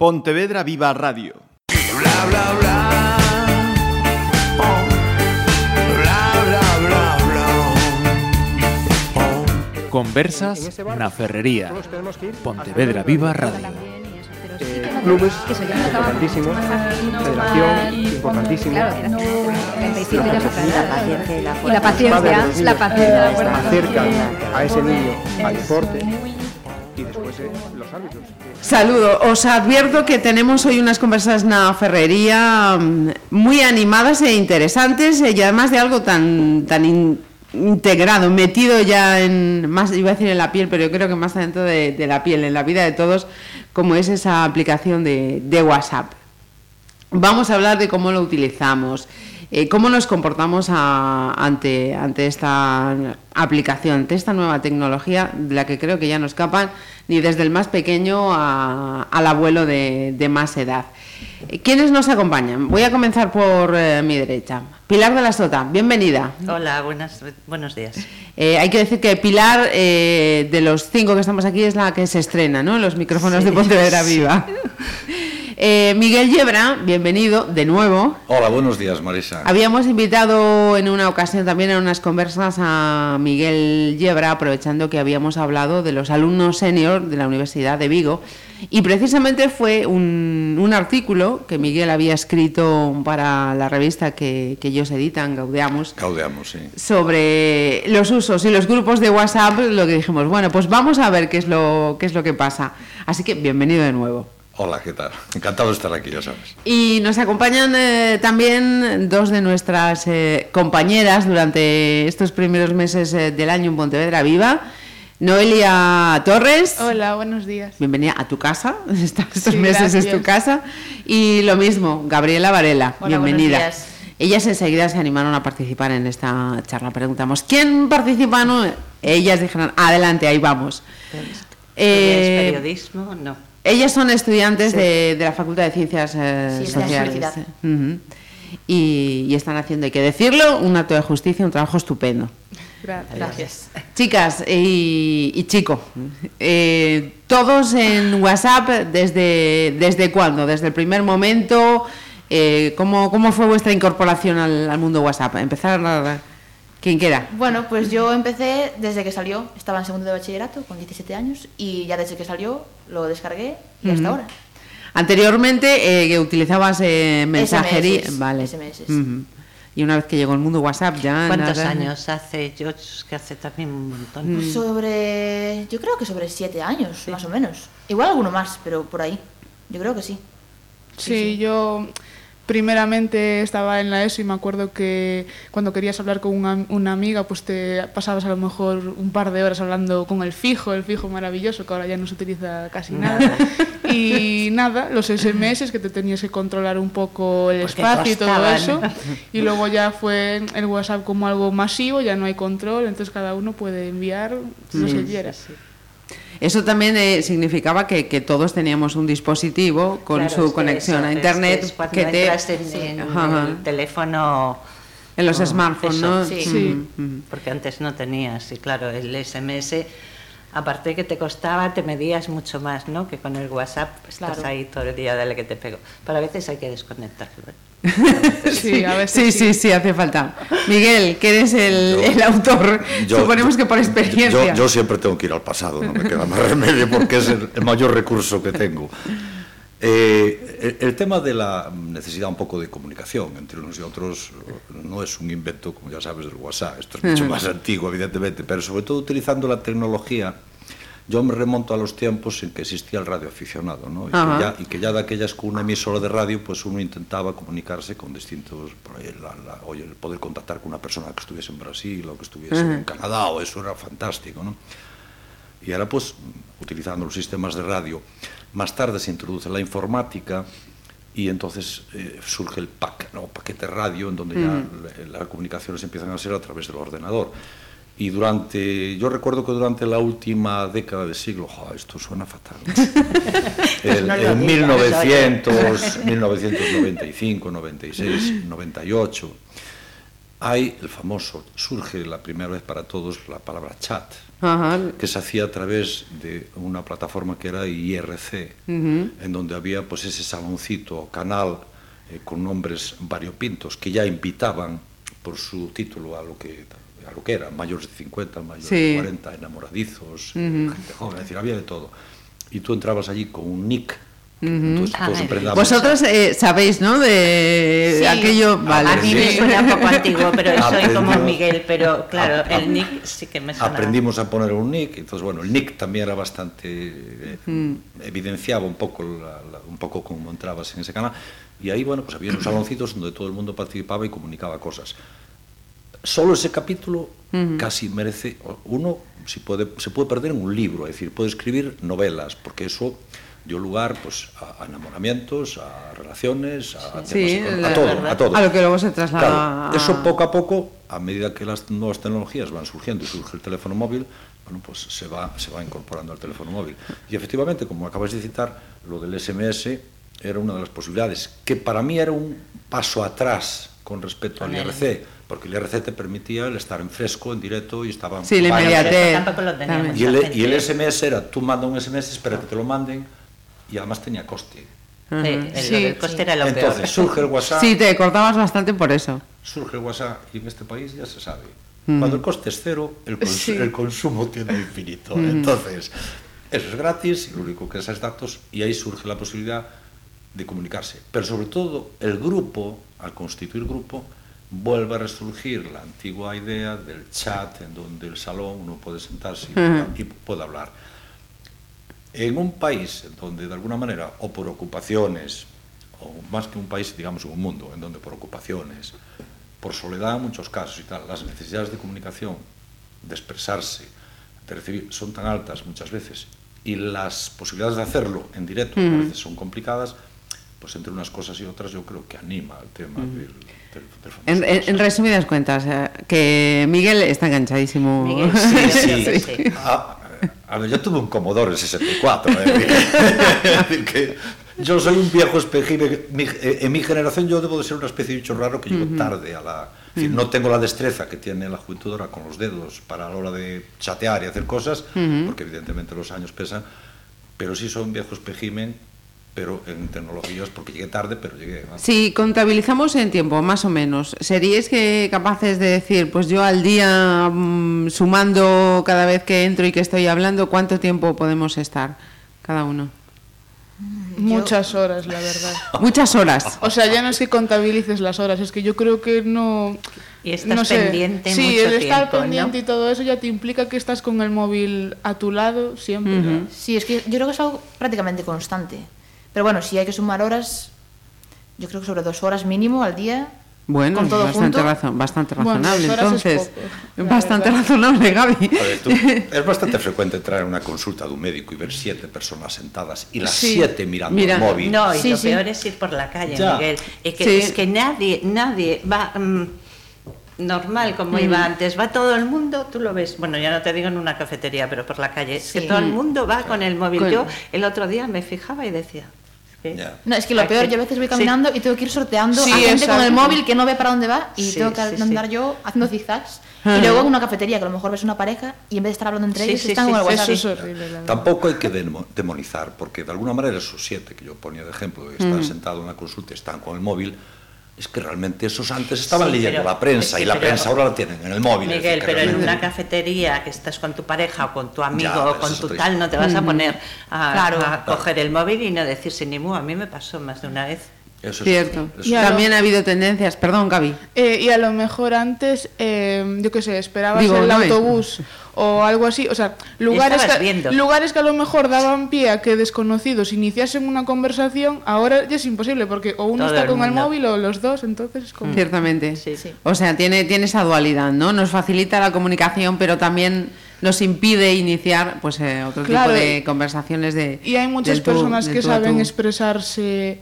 Pontevedra Viva Radio. Bla, bla, bla. Oh. Bla, bla, bla, bla. Oh. Conversas na Ferrería. Pontevedra Viva Radio. clubes importantísimos, federación importantísimo. Claro, era 35 ya se Y la paciencia y la paciencia, acercan a ese niño al deporte y después eh, los árbitros. Saludo, os advierto que tenemos hoy unas conversas na ferrería mm, muy animadas e interesantes eh, y además de algo tan tan in- integrado, metido ya en más iba a decir en la piel, pero yo creo que más dentro de, de la piel, en la vida de todos, como es esa aplicación de, de WhatsApp. Vamos a hablar de cómo lo utilizamos, eh, cómo nos comportamos a- ante, ante esta aplicación, ante esta nueva tecnología, de la que creo que ya no escapan ni desde el más pequeño a- al abuelo de, de más edad. Eh, ¿Quiénes nos acompañan? Voy a comenzar por eh, mi derecha. Pilar de la Sota, bienvenida. Hola, buenas, buenos días. Eh, hay que decir que Pilar, eh, de los cinco que estamos aquí, es la que se estrena, ¿no? Los micrófonos de Pontevedra Viva. Eh, Miguel Yebra, bienvenido de nuevo. Hola, buenos días, Marisa. Habíamos invitado en una ocasión también en unas conversas a Miguel Yebra, aprovechando que habíamos hablado de los alumnos senior de la Universidad de Vigo. Y precisamente fue un, un artículo que Miguel había escrito para la revista que, que ellos editan, Gaudeamos, Caudeamos, sí. sobre los usos y los grupos de WhatsApp, lo que dijimos, bueno, pues vamos a ver qué es lo, qué es lo que pasa. Así que bienvenido de nuevo. Hola, ¿qué tal? Encantado de estar aquí, ya sabes. Y nos acompañan eh, también dos de nuestras eh, compañeras durante estos primeros meses eh, del año en Pontevedra Viva. Noelia Torres. Hola, buenos días. Bienvenida a tu casa. Estos Sí, meses es tu gracias. casa. Y lo mismo, Gabriela Varela. Hola, bienvenida. buenos días. Ellas enseguida se animaron a participar en esta charla. Preguntamos, ¿quién participa? No? Ellas dijeron, adelante, ahí vamos. Eh, ¿Es periodismo? No. Ellas son estudiantes Sí. de, de la Facultad de Ciencias eh, Sí, Sociales. Ujú. y, y están haciendo, hay que decirlo, un acto de justicia, un trabajo estupendo. Gra- Gracias. Chicas y, y chico, eh, todos en WhatsApp, ¿desde, ¿desde cuándo? ¿Desde el primer momento? Eh, ¿cómo, ¿Cómo fue vuestra incorporación al, al mundo WhatsApp? Empezar, a- quien quiera. Bueno, pues yo empecé desde que salió. Estaba en segundo de bachillerato con 17 años y ya desde que salió lo descargué y hasta Ujú. ahora. Anteriormente eh, que utilizabas eh, mensajería. SMS, vale. SMS. Ujú. Y una vez que llegó el mundo WhatsApp ya... ¿Cuántos nada- años hace? Yo es que hace también un montón. Pues sobre, yo creo que sobre 7 años, más o menos. Igual alguno más, pero por ahí. Yo creo que sí. Sí, yo primeramente estaba en la ESO y me acuerdo que cuando querías hablar con una, una amiga, pues te pasabas a lo mejor un par de horas hablando con el fijo, el fijo maravilloso, que ahora ya no se utiliza casi nada. Y nada, los SMS que te tenías que controlar un poco el Porque espacio y todo eso. Y luego ya fue el WhatsApp como algo masivo, ya no hay control, entonces cada uno puede enviar lo que quiera. Eso también eh, significaba que, que todos teníamos un dispositivo con Claro, su conexión eso, a es internet que es cuando que te en, en Ajá, ajá. el teléfono en los Oh, smartphones, eso, ¿no? sí. Sí. Porque antes no tenías y claro el SMS aparte que te costaba te medías mucho más no que con el WhatsApp pues, estás Claro. ahí todo el día dale que te pego pero a veces hay que desconectarlo Sí, a veces Sí, sí, sí, hace falta. Miguel, que eres el, Yo- el autor, Yo- suponemos que por experiencia. Yo, yo siempre tengo que ir al pasado, no me queda más remedio porque es el, el mayor recurso que tengo. Eh, el, el tema de la necesidad un poco de comunicación entre unos y otros no es un invento, como ya sabes, del WhatsApp. Esto es mucho más antiguo, evidentemente, pero sobre todo utilizando la tecnología. yo me remonto a los tiempos en que existía el radio aficionado, ¿no? Y, Ajá. que ya, y que ya de aquellas con una emisora de radio, pues uno intentaba comunicarse con distintos, el, la, la, oye, el poder contactar con una persona que estuviese en Brasil o que estuviese Ajá. en Canadá, o eso era fantástico, ¿no? Y ahora, pues, utilizando los sistemas de radio, más tarde se introduce la informática y entonces eh, surge el PAC, ¿no? paquete radio, en donde ya mm. las comunicaciones empiezan a ser a través del ordenador. Y durante, yo recuerdo que durante la última década del siglo, esto suena fatal. El- en digas, 1900, 1995, 96, 98, hay el famoso, surge la primera vez para todos la palabra chat. Ajá. que se hacía a través de una plataforma que era IRC, en donde había pues ese saloncito o canal eh, con nombres variopintos que ya invitaban por su título a lo que a lo que era, mayores de 50, mayores Sí. de 40, enamoradizos, eh, gente joven, es decir, había de todo. Y tú entrabas allí con un nick, Ah, me- emprendamos- Vosotros eh, sabéis, ¿no? De Sí. aquello. Vale. A mí me suena un poco antiguo, pero soy como Miguel, pero claro, ap- ap- el nick sí que me suena. aprendimos a poner un nick, entonces bueno, el nick también era bastante, eh, evidenciaba un poco, la- la- un poco cómo entrabas en ese canal, y ahí bueno, pues había unos saloncitos donde todo el mundo participaba y comunicaba cosas. Solo ese capítulo casi merece, uno si puede, se puede perder en un libro, es decir, puede escribir novelas, porque eso dio lugar pues, a, enamoramientos, a relaciones, a, Sí, temas la a todo, a todo. A lo que luego se traslada. Claro, a- eso poco a poco, a medida que las nuevas tecnologías van surgiendo y surge el teléfono móvil, bueno, pues se va, se va incorporando al teléfono móvil. Y efectivamente, como acabas de citar, lo del SMS era una de las posibilidades, que para mí era un paso atrás con respecto al IRC, porque el IRC te permitía el estar en fresco, en directo y estaban... Sí, la inmediatez. Tampoco lo. Y el, y el SMS era, tú manda un SMS, espera que te lo manden, y además tenía coste. Sí, el, coste sí. era lo Entonces, peor. surge el WhatsApp... Sí, te cortabas bastante por eso. Surge el WhatsApp, y en este país ya se sabe. Mm. Cuando el coste es cero, el, cons sí. el consumo tiene infinito. Mm. Entonces, eso es gratis, y lo único que es datos, y ahí surge la posibilidad de comunicarse. Pero sobre todo, el grupo, al constituir grupo, vuelve a resurgir la antigua idea del chat en donde el salón uno puede sentarse y, uh -huh. y puede hablar. En un país donde de alguna manera, o por ocupaciones, o más que un país, digamos un mundo, en donde por ocupaciones, por soledad en muchos casos y tal, las necesidades de comunicación, de expresarse, de recibir, son tan altas muchas veces y las posibilidades de hacerlo en directo uh -huh. a veces son complicadas, pues entre unas cosas y otras yo creo que anima el tema del, del, del En, en- en WhatsApp. resumidas cuentas, eh, que Miguel está enganchadísimo. Miguel, Sí, sí, sí. sí. A, a ver, yo tuve un Commodore 64. ¿eh? Que yo soy un viejo espejime. Mi- eh, en mi generación yo debo de ser una especie de bicho raro que llegó tarde a la... es decir, no tengo la destreza que tiene la juventud ahora con los dedos para a la hora de chatear y hacer cosas, porque evidentemente los años pesan, pero sí soy un viejo espejimen, pero en tecnologías, porque llegué tarde, pero llegué. ¿no? Si contabilizamos en tiempo, más o menos, ¿seríais que capaces de decir, pues yo al día, mm, sumando cada vez que entro y que estoy hablando, cuánto tiempo podemos estar cada uno? Muchas horas, la verdad. Muchas horas. O sea, ya no es que contabilices las horas, es que yo creo que no... Y estás no sé. pendiente Sí, mucho el estar tiempo, ¿no? pendiente y todo eso ya te implica que estás con el móvil a tu lado siempre. ¿no? Sí, es que yo creo que es algo prácticamente constante. Pero bueno, si hay que sumar horas, yo creo que sobre dos horas mínimo al día. Bueno, con todo bastante, junto. razón, bastante razonable, entonces. poco, bastante verdad. razonable, Gaby. A ver, tú- es bastante frecuente entrar en una consulta de un médico y ver siete personas sentadas y las Sí. siete mirando Mira, el móvil. No, y Sí, lo sí. peor es ir por la calle, Ya. Miguel. Es que, Sí. es que nadie, nadie va mm, normal como iba antes. Va todo el mundo, tú lo ves. Bueno, ya no te digo en una cafetería, pero por la calle. Es que Sí. todo el mundo va con el móvil. Con- Yo el otro día me fijaba y decía. Ya. No, es que lo peor, yo a veces voy Sí. caminando y tengo que ir sorteando Sí, a gente con el exacto. móvil que no ve para dónde va y Sí, tengo que sí, sí. andar yo haciendo zigzags. Y luego en una cafetería que a lo mejor ves una pareja y en vez de estar hablando entre Sí, ellos sí, están sí, con el sí, WhatsApp. Eso es horrible. Tampoco hay que demo- demonizar, porque de alguna manera esos siete que yo ponía de ejemplo, están sentados en una consulta y están con el móvil, es que realmente esos antes estaban Sí, leyendo pero- la prensa sí, y la pero- prensa ahora la tienen en el móvil. Miguel, decir, pero en una cafetería que estás con tu pareja o con tu amigo Ya, o con tu tal, no te vas a poner a, Claro. a coger el móvil y no decirse ni mu. A mí me pasó más de una vez. Eso es- Cierto. eso Y es- lo- También ha habido tendencias, perdón, Gaby. Eh, y a lo mejor antes, eh, yo qué sé, esperabas Digo, el no es- autobús o algo así. O sea, lugares que, viendo. lugares que a lo mejor daban pie a que desconocidos iniciasen una conversación, ahora ya es imposible porque o uno Todo está el con el móvil o los dos, entonces es como... Ciertamente. Sí. Sí. O sea, tiene, tiene esa dualidad, ¿no? Nos facilita la comunicación, pero también nos impide iniciar pues eh, otro Claro, tipo de y- conversaciones de Y hay muchas tú- personas que saben expresarse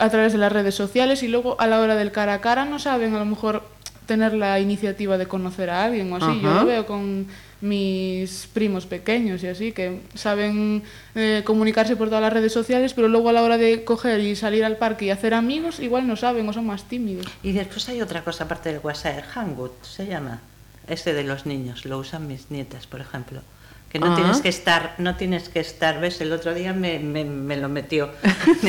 a través de las redes sociales y luego a la hora del cara a cara no saben a lo mejor tener la iniciativa de conocer a alguien o así. Yo lo veo con mis primos pequeños y así, que saben eh, comunicarse por todas las redes sociales, pero luego a la hora de coger y salir al parque y hacer amigos, igual no saben o son más tímidos. Y después hay otra cosa aparte del WhatsApp, el Hangout se llama. ese de los niños, lo usan mis nietas, por ejemplo. Que no tienes que estar, no tienes que estar, ves, el otro día me, me- me lo metió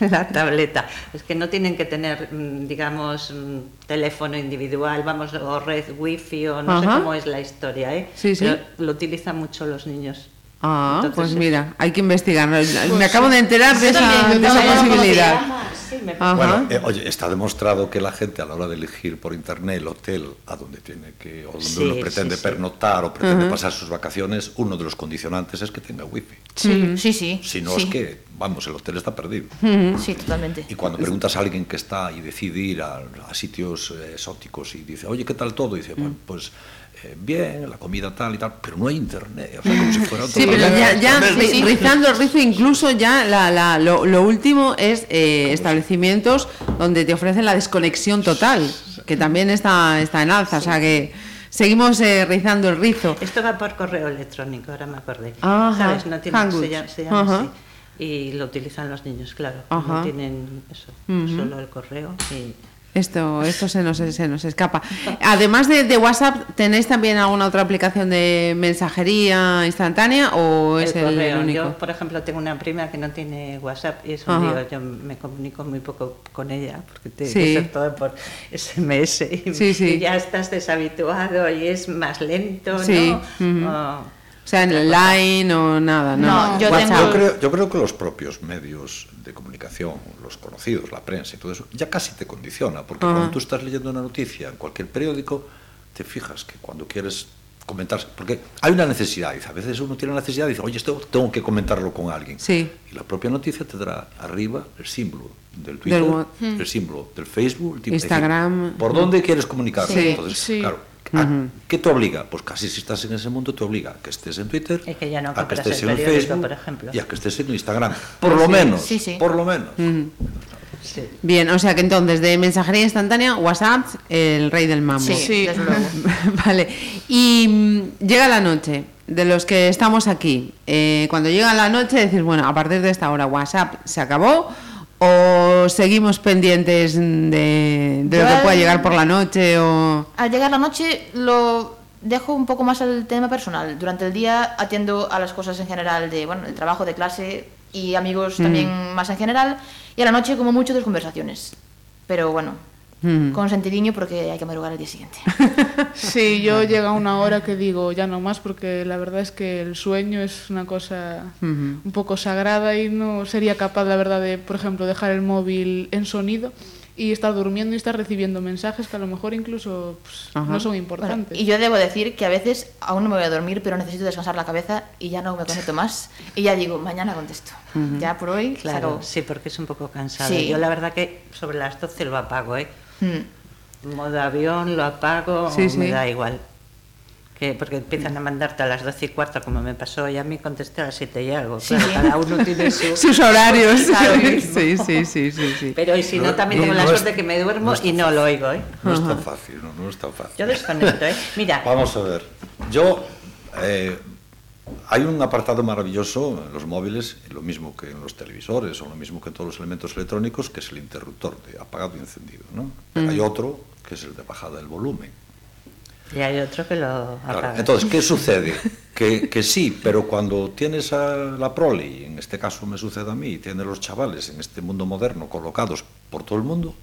en, la tableta. Es que no tienen que tener, mm, digamos, mm, teléfono individual, vamos, o red wifi, o no sé cómo es la historia, ¿eh? Sí, sí. Pero lo utilizan mucho los niños. Ah, Entonces, pues mira, hay que investigar. Me acabo de enterar de Yo esa, también, de esa posibilidad. Sí, me- Ajá. Bueno, eh, oye, está demostrado que la gente a la hora de elegir por internet el hotel a donde tiene que o donde Sí, uno pretende sí, sí. pernoctar o pretende pasar sus vacaciones, uno de los condicionantes es que tenga wifi. Sí, sí, sí. Si no sí. es que, vamos, el hotel está perdido. Sí, totalmente. Y cuando preguntas a alguien que está y decide ir a, a sitios eh, exóticos y dice, oye, ¿qué tal todo? Y dice, bueno, pues eh, bien, la comida tal y tal, pero no hay internet. O sea, como si fuera Sí, otro pero ya, ya Sí, sí. rizando el rizo, incluso ya la, la- lo, lo último es eh, establecimientos donde te ofrecen la desconexión total, que también está, está en alza, o sea que seguimos eh, rizando el rizo. Esto va por correo electrónico, ahora me acordé. Ajá, ¿Sabes? No tiene, se llama, se llama así. Y lo utilizan los niños, claro. Ajá. No tienen eso, Ujú. solo el correo. Y... Esto, esto se, nos, se nos escapa. Además de, de WhatsApp, ¿tenéis también alguna otra aplicación de mensajería instantánea o es el, único? Yo, por ejemplo, tengo una prima que no tiene WhatsApp y es un Ajá. lío. Yo me comunico muy poco con ella porque tiene Sí. que ser todo por SMS y, Sí, sí. y ya estás deshabituado y es más lento, ¿no? O sea, en line o nada, ¿no? no yo, tengo... yo, creo, yo, creo, que los propios medios de comunicación, los conocidos, la prensa y todo eso, ya casi te condiciona, porque uh -huh. cuando tú estás leyendo una noticia en cualquier periódico, te fijas que cuando quieres comentar, porque hay una necesidad, y a veces uno tiene la necesidad y dice, oye, esto tengo que comentarlo con alguien. Sí. Y la propia noticia te dará arriba el símbolo del Twitter, del... el símbolo del Facebook, el tipo, Instagram. Decir, ¿Por dónde quieres comunicarlo? Sí. Entonces, sí. claro ¿a ¿qué te obliga? Pues casi si estás en ese mundo te obliga a que estés en Twitter, Y que ya no a que estés el en Facebook por ejemplo. y a que estés en Instagram. Por lo menos, Sí, sí. por lo menos. sí. Bien, o sea que entonces de mensajería instantánea, WhatsApp, el rey del mambo. Sí, Sí. desde luego. vale. Y mm, llega la noche, de los que estamos aquí. eh, cuando llega la noche, decís, bueno, a partir de esta hora WhatsApp se acabó. ¿O seguimos pendientes de, de lo que pueda llegar por la noche? O... Al llegar la noche lo dejo un poco más al tema personal. Durante el día atiendo a las cosas en general de, bueno, el trabajo, de clase y amigos también más en general. Y a la noche como mucho de conversaciones. Pero bueno, Mm. con sentidiño porque hay que madrugar el día siguiente. Sí, yo llega una hora que digo ya no más porque la verdad es que el sueño es una cosa un poco sagrada y no sería capaz, la verdad, de, por ejemplo, dejar el móvil en sonido y estar durmiendo y estar recibiendo mensajes que a lo mejor incluso pues, no son Bueno, importantes. y yo debo decir que a veces aún no me voy a dormir, pero necesito descansar la cabeza y ya no me conecto más. Y ya digo, mañana contesto. Ya por hoy Claro, sí, porque es un poco cansado. Sí. Yo la verdad que sobre las 12 lo apago, ¿eh? Modo avión, lo apago, Sí, o me da igual. Que, porque empiezan a mandarte a las 12 y cuarto, como me pasó, y a mí contesté a las 7 y algo. Sí, Claro, sí. cada uno tiene su... Sus horarios. Sí, sí, sí, sí, sí. Pero y si no, No, también no, tengo no la es- suerte que me duermo y no lo oigo, ¿eh? No es tan fácil, no, no es tan fácil. Yo desconecto, ¿eh? Mira, Vamos a ver. Yo. eh, Hay un apartado maravilloso en los móviles, lo mismo que en los televisores o lo mismo que en todos los elementos electrónicos, que es el interruptor de apagado y encendido. ¿no? Pero. Hay mm. otro que es el de bajada del volumen. Y hay otro que lo apaga. Claro. Entonces, ¿qué sucede? Que, que, sí, pero cuando tienes a la prole, y en este caso me sucede a mí, y tienes los chavales en este mundo moderno colocados por todo el mundo,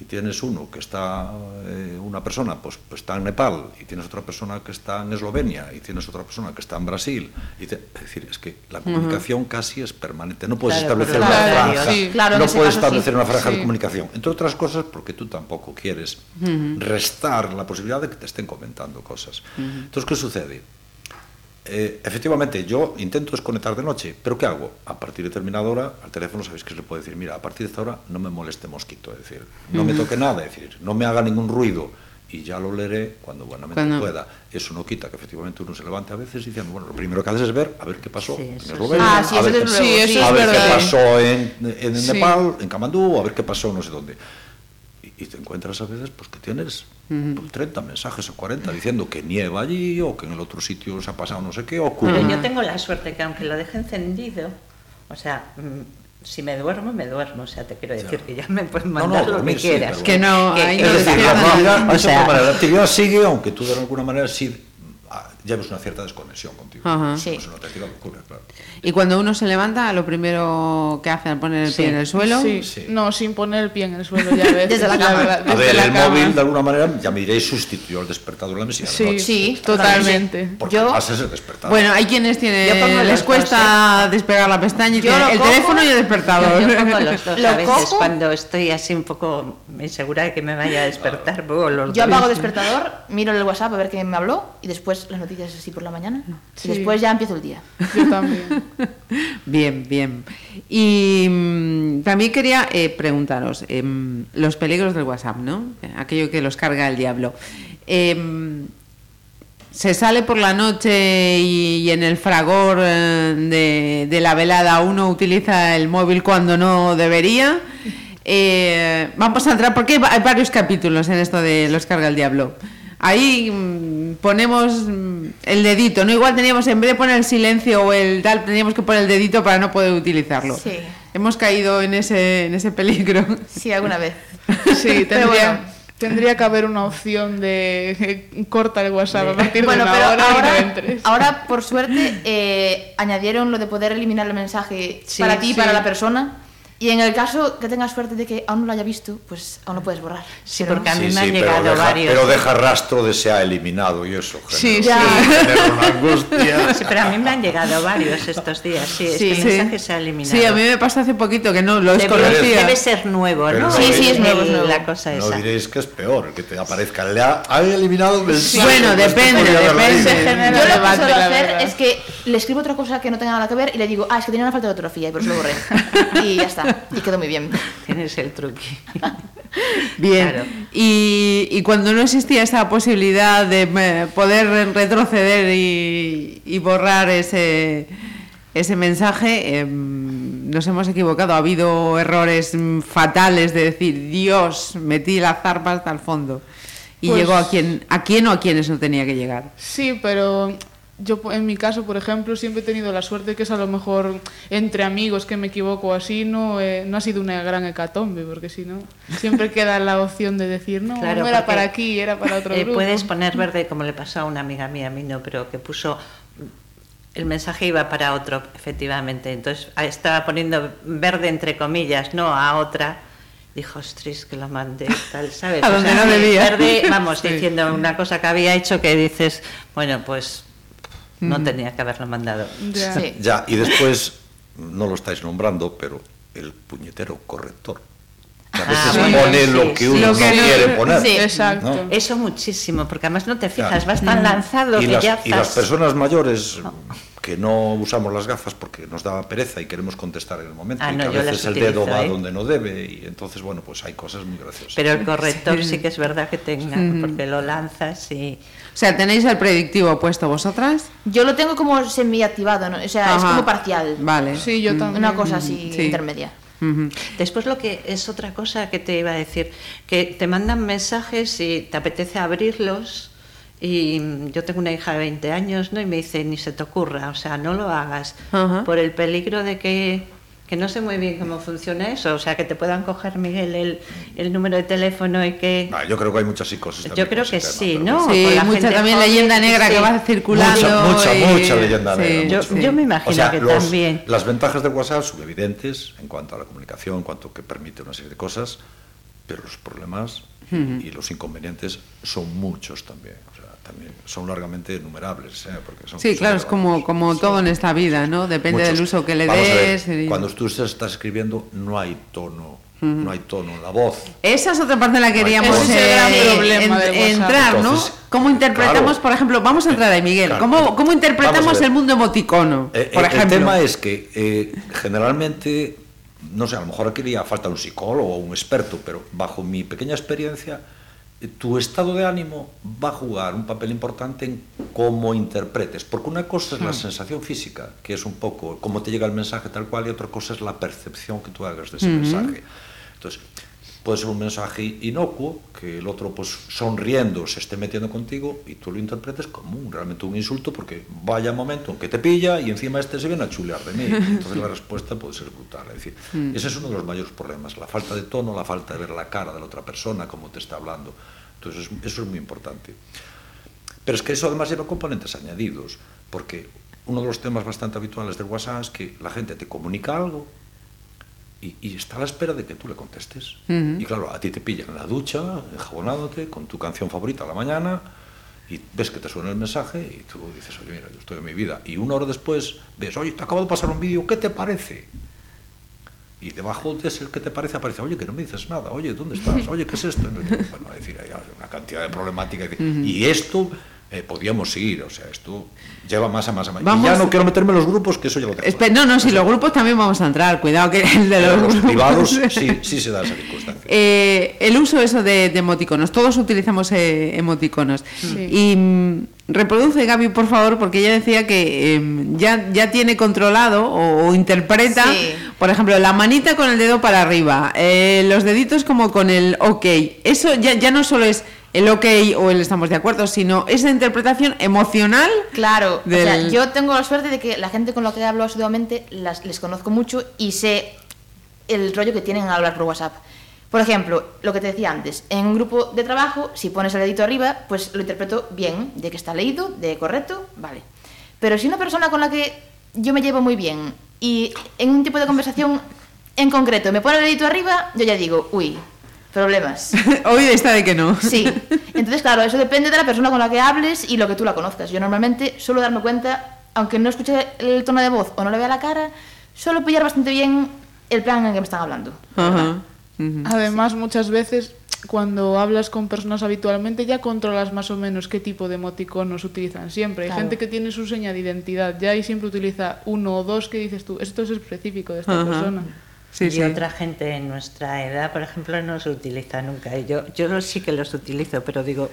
y tienes uno que está, eh, una persona pues, pues, está en Nepal, y tienes otra persona que está en Eslovenia, y tienes otra persona que está en Brasil. Y te, es decir, es que la comunicación uh -huh. casi es permanente. No puedes claro, establecer claro, una claro, franja, sí, no puedes establecer sí, una franja sí. de comunicación. Entre otras cosas, porque tú tampoco quieres uh -huh. restar la posibilidad de que te estén comentando cosas. Uh -huh. Entonces, ¿qué sucede? Eh, efectivamente, yo intento desconectar de noche, pero ¿qué hago? A partir de determinada hora, al teléfono sabéis que se le puede decir, mira, a partir de esta hora no me moleste mosquito, es decir, no me toque nada, es decir, no me haga ningún ruido y ya lo leeré cuando buenamente cuando... pueda. Eso no quita que efectivamente uno se levante a veces diciendo, bueno, lo primero que haces es ver a ver qué pasó sí, en Eslovenia, ah, sí, a ver, sí, a ver qué pasó en, en Nepal, en Kamandú, a ver qué pasó no sé dónde. Y, te encuentras a veces pues que tienes pues, 30 mensajes o 40 diciendo que nieva allí o que en el otro sitio se ha pasado no sé qué o ocurre. Pero yo tengo la suerte que aunque lo deje encendido, o sea, mm, si me duermo, me duermo. O sea, te quiero decir Ya. que ya me pueden No, mandar no, lo que sí, quieras. pero Que no, ahí no Es decir, se la actividad, O sea, manera, la actividad sigue, aunque tú de alguna manera sí ah, lleves una cierta desconexión contigo. Ajá. Sí. Es una auténtica locura, claro. Y cuando uno se levanta, lo primero que hace al poner el Sí. pie en el suelo. Sí. Sí. No, sin poner el pie en el suelo ya a veces, Desde la cama. verdad, A desde ver, la el cama. móvil de alguna manera, ya me diréis, sustituyó el despertador en la mesilla de Sí, noche. Sí, totalmente. Porque Yo- es el despertador. Bueno, hay quienes tienen, les cuesta despegar la pestaña y Yo tienen el cojo, teléfono y el despertador. Yo, yo pongo los dos Lo a veces cojo. cuando estoy así un poco insegura de que me vaya a despertar. los Yo apago despertador, miro el WhatsApp a ver quién me habló y después las noticias así por la mañana. Sí. Y después ya empiezo el día. Yo también. Bien, bien. Y mm, también quería eh, preguntaros, em, los peligros del WhatsApp, ¿no? Aquello que los carga el diablo. Em, se sale por la noche y, y en el fragor eh, de, de la velada uno utiliza el móvil cuando no debería. Eh, vamos a entrar, porque hay va- hay varios capítulos en esto de los carga el diablo. Ahí mm, ponemos mm, el dedito, ¿no? Igual teníamos, en vez de poner el silencio o el tal, teníamos que poner el dedito para no poder utilizarlo. Sí. Hemos caído en ese, en ese peligro. Sí, alguna vez. Sí, Pero tendría, bueno. tendría que haber una opción de eh, corta el WhatsApp a partir Bueno, de una pero hora y no ahora, entres. ahora, por suerte, eh, añadieron lo de poder eliminar el mensaje Sí, para ti y sí. para la persona. Y en el caso que tengas suerte de que aún no lo haya visto, pues aún lo puedes borrar. Sí, Pero porque a mí Sí, me han sí, pero llegado deja, varios. pero deja rastro de se ha eliminado y eso. Sí, genera- sí. genera una angustia. Sí, pero a mí me han llegado varios estos días. Sí, Sí. este mensaje se ha eliminado. Sí, a mí me pasó hace poquito que no lo Debe, desconocía. debe ser nuevo, ¿no? no Sí, sí, es nuevo, es nuevo. La cosa No esa. diréis que es peor, que te aparezca. Le ha, ha eliminado el mensaje. Bueno, depende, depende. genera Yo lo que suelo hacer es que le escribo otra cosa que no tenga nada que ver y le digo, ah, es que tenía una falta de ortografía y por eso lo borré. y ya está, y quedó muy bien. Tienes el truqui. Bien. Claro. Y, y cuando no existía esa posibilidad de eh, poder retroceder y, y borrar ese, ese mensaje, em, nos hemos equivocado. Ha habido errores mm, fatales de decir, Dios, metí la zarpa hasta el fondo. Y Pues- llegó a quien, a quién o a quienes no tenía que llegar. Sí, pero yo en mi caso, por ejemplo, siempre he tenido la suerte que es a lo mejor entre amigos que me equivoco así, no, eh, no ha sido una gran hecatombe, porque si no, siempre queda la opción de decir, no, Claro, no era para aquí, era para otro eh, grupo. Puedes poner verde como le pasó a una amiga mía, a mí no, pero que puso el mensaje iba para otro, efectivamente. Entonces ah, estaba poniendo verde entre comillas, no a otra. Dijo, ostras, que lo mandé, tal, ¿sabes? A donde no debía. Verde, vamos, Sí. diciendo una cosa que había hecho que dices, bueno, pues no tenía que haberlo mandado. Ya. Sí. Ya, y después, no lo estáis nombrando, pero el puñetero corrector. Que a Ah, veces bueno, pone sí, lo que sí. uno Lo no que no- quiere poner. sí. Exacto. ¿no? Eso muchísimo, porque además no te fijas, Claro. vas tan lanzado y, que las, ya y las personas mayores que no usamos las gafas porque nos da pereza y queremos contestar en el momento Ah, y que a veces el dedo va ¿eh? donde no debe y entonces bueno pues hay cosas muy graciosas Pero el corrector sí que es verdad que tenga, porque lo lanzas y... O sea, ¿tenéis el predictivo puesto vosotras? Yo lo tengo como semi-activado, ¿no? o sea, es como parcial. Vale. Sí, yo también. Una cosa así Sí. intermedia. Después lo que es otra cosa que te iba a decir, que te mandan mensajes y te apetece abrirlos y mm, yo tengo una hija de 20 años, ¿no? Y me dice, ni se te ocurra, o sea, no lo hagas Ajá. por el peligro de que, que no sé muy bien cómo funciona eso, o sea, que te puedan coger, Miguel, el, el número de teléfono y que... Ah, yo creo que hay muchas psicosis Yo creo que sí, ¿no? Sí, con la mucha gente también joven, leyenda negra que va circulando. mucha mucha y- mucha leyenda sí. negra, Yo, mucho. yo me imagino O sea, que los- también. las ventajas del WhatsApp son evidentes en cuanto a la comunicación, en cuanto que permite una serie de cosas, pero los problemas y los inconvenientes son muchos también. O sea, también son largamente enumerables. ¿eh? Porque son Sí, claro, es como, como todo en esta vida, ¿no? Depende Muchos. del uso que le a ver, des. y- Cuando tú estás escribiendo, no hay tono, no hay tono en la voz. Esa es otra parte en la que queríamos el eh, problema del WhatsApp. entrar, ¿no? Entonces, ¿Cómo interpretamos, claro. por ejemplo, vamos a entrar ahí, Miguel, Claro. ¿cómo, cómo interpretamos el mundo emoticono, Eh, por eh, ejemplo? El tema es que eh, generalmente, non sei, a lo mejor aquí a falta un psicólogo ou un experto, pero bajo mi pequeña experiencia, eh, tu estado de ánimo va a jugar un papel importante en cómo interpretes, porque una cosa es la hmm. sensación física, que es un poco cómo te llega el mensaje tal cual, y otra cosa es la percepción que tú hagas de ese uh -huh. mensaje. Entonces, puede ser un mensaje inocuo, que el otro pues sonriendo se esté metiendo contigo y tú lo interpretes como un, realmente un insulto porque vaya momento en que te pilla y encima este se viene a chulear de mí. Entonces la respuesta puede ser brutal. Es decir, mm. ese es uno de los mayores problemas, la falta de tono, la falta de ver la cara de la otra persona, cómo te está hablando. Entonces eso es muy importante. Pero es que eso además lleva componentes añadidos, porque uno de los temas bastante habituales del WhatsApp es que la gente te comunica algo, y, y está a la espera de que tú le contestes. Y claro, a ti te pillan en la ducha, enjabonándote, con tu canción favorita a la mañana, y ves que te suena el mensaje y tú dices, oye, mira, yo estoy en mi vida. Y una hora después ves, oye, te acabo de pasar un vídeo, ¿qué te parece? Y debajo de ese que te parece aparece, oye, que no me dices nada, oye, ¿dónde estás? Oye, ¿qué es esto? Bueno, es decir, hay una cantidad de problemática. Y esto eh, podíamos seguir, o sea, esto lleva más a más a más. Vamos- Y ya no quiero meterme en los grupos, que eso ya lo tengo. Espe- no, no, si los grupos también vamos a entrar, cuidado que el de los, los grupos- privados sí, sí se da esa circunstancia. Eh, el uso eso de, de emoticonos, todos utilizamos eh, emoticonos. Sí. Y mm, reproduce Gaby, por favor, porque ella decía que eh, ya, ya tiene controlado o, o interpreta, Sí. por ejemplo, la manita con el dedo para arriba, eh, los deditos como con el ok. Eso ya, ya no solo es el ok o el estamos de acuerdo, sino esa interpretación emocional. Claro, o sea, Del- yo tengo la suerte de que la gente con la que hablo asiduamente las, les conozco mucho y sé el rollo que tienen al hablar por WhatsApp. Por ejemplo, lo que te decía antes, en un grupo de trabajo, si pones el dedito arriba, pues lo interpreto bien, de que está leído, de correcto, vale. Pero si una persona con la que yo me llevo muy bien y en un tipo de conversación en concreto me pone el dedito arriba, yo ya digo, uy, problemas. Hoy está de que no. Sí. Entonces, claro, eso depende de la persona con la que hables y lo que tú la conozcas. Yo normalmente suelo darme cuenta, aunque no escuche el tono de voz o no le vea la cara, suelo pillar bastante bien el plan en que me están hablando. Ajá. Además, muchas veces cuando hablas con personas habitualmente ya controlas más o menos qué tipo de emoticonos utilizan siempre. Hay Claro. gente que tiene su seña de identidad ya y siempre utiliza uno o dos que dices tú, esto es específico de esta Ajá. persona. Sí, y sí. otra gente en nuestra edad, por ejemplo, no se utiliza nunca. Yo, yo sí que los utilizo, pero digo,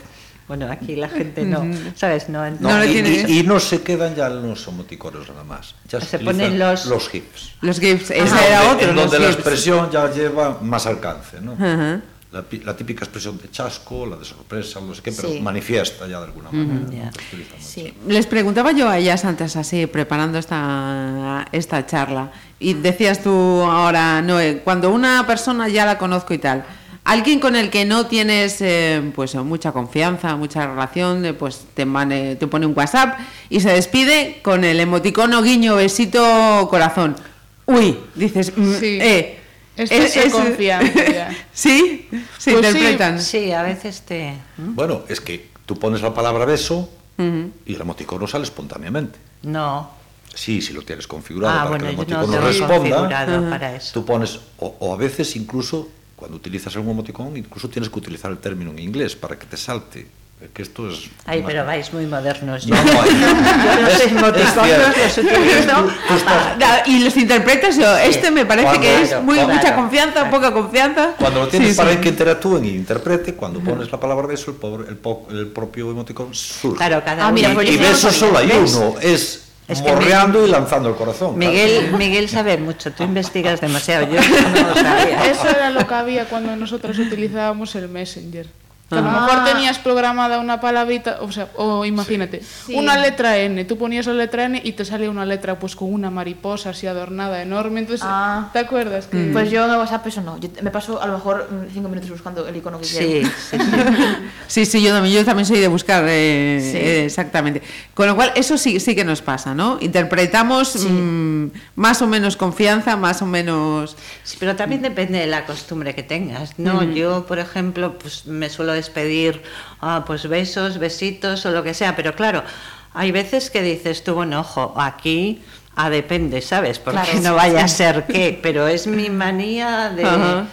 bueno, aquí la gente no, mm. ¿sabes? No, no, no y, y, y, no se quedan ya los emoticonos nada más. Ya se, se ponen los, los GIFs. Los GIFs, ese ah, era donde, otro. En donde la GIFs. expresión ya lleva más alcance, ¿no? Uh -huh. La, pi- la típica expresión de chasco, la de sorpresa, no sé qué, pero Sí. manifiesta ya de alguna manera. Sí. Les preguntaba yo a ellas antes, así, preparando esta, esta charla, y decías tú ahora, Noé, cuando una persona ya la conozco y tal, alguien con el que no tienes eh, pues mucha confianza, mucha relación, eh, pues te, mane- te pone un WhatsApp y se despide con el emoticono guiño, besito, corazón. Uy, dices, mm, Sí. eh. Este es, se confían. sí, se pues interpretan. Sí, sí, a veces te. Bueno, es que tú pones la palabra beso uh -huh. y el emoticono sale espontáneamente. No. Sí, si lo tienes configurado ah, para bueno, que el emoticono no responda. Para eso. Tú pones, o, o, a veces incluso, cuando utilizas algún emoticón, incluso tienes que utilizar el término en inglés para que te salte Que esto es... Ay, pero vais muy modernos. No, Yo, no, yo los es- emoticonos los utilizo Y los interpretas, yo, este me parece Cuando- que es Claro, muy claro, mucha confianza, claro. poca confianza. Cuando lo tienes Sí, para sí. que interactúen y interprete, cuando pones la palabra beso, el, pobre- el, po- el propio emoticón surge. Claro, cada Ah, mira, pues y no lo beso solo hay uno, es, Es que morreando y lanzando el corazón. claro. Miguel, Miguel sabe mucho, tú investigas demasiado, yo eso no lo sabía. Eso era lo que había cuando nosotros utilizábamos el Messenger. Que a lo Ah. mejor tenías programada una palabrita, o sea, o imagínate, Sí. una letra N, tú ponías la letra N y te salía una letra pues con una mariposa así adornada enorme, entonces, Ah. ¿te acuerdas? Que... Pues yo en WhatsApp eso no. Yo me paso a lo mejor mm, cinco minutos buscando el icono que Sí, quiero. sí, sí. Sí, sí, yo también, yo también soy de buscar, eh, Sí. eh, exactamente. Con lo cual, eso sí, sí que nos pasa, ¿no? Interpretamos mm, más o menos confianza, más o menos... Sí, pero también depende de la costumbre que tengas, ¿no? Yo, por ejemplo, pues me suelo despedir, ah, pues besos, besitos o lo que sea, pero claro, hay veces que dices tú, bueno, ojo, aquí a depende, ¿sabes? Porque Claro, no sí, vaya a ser que, pero es mi manía de ah,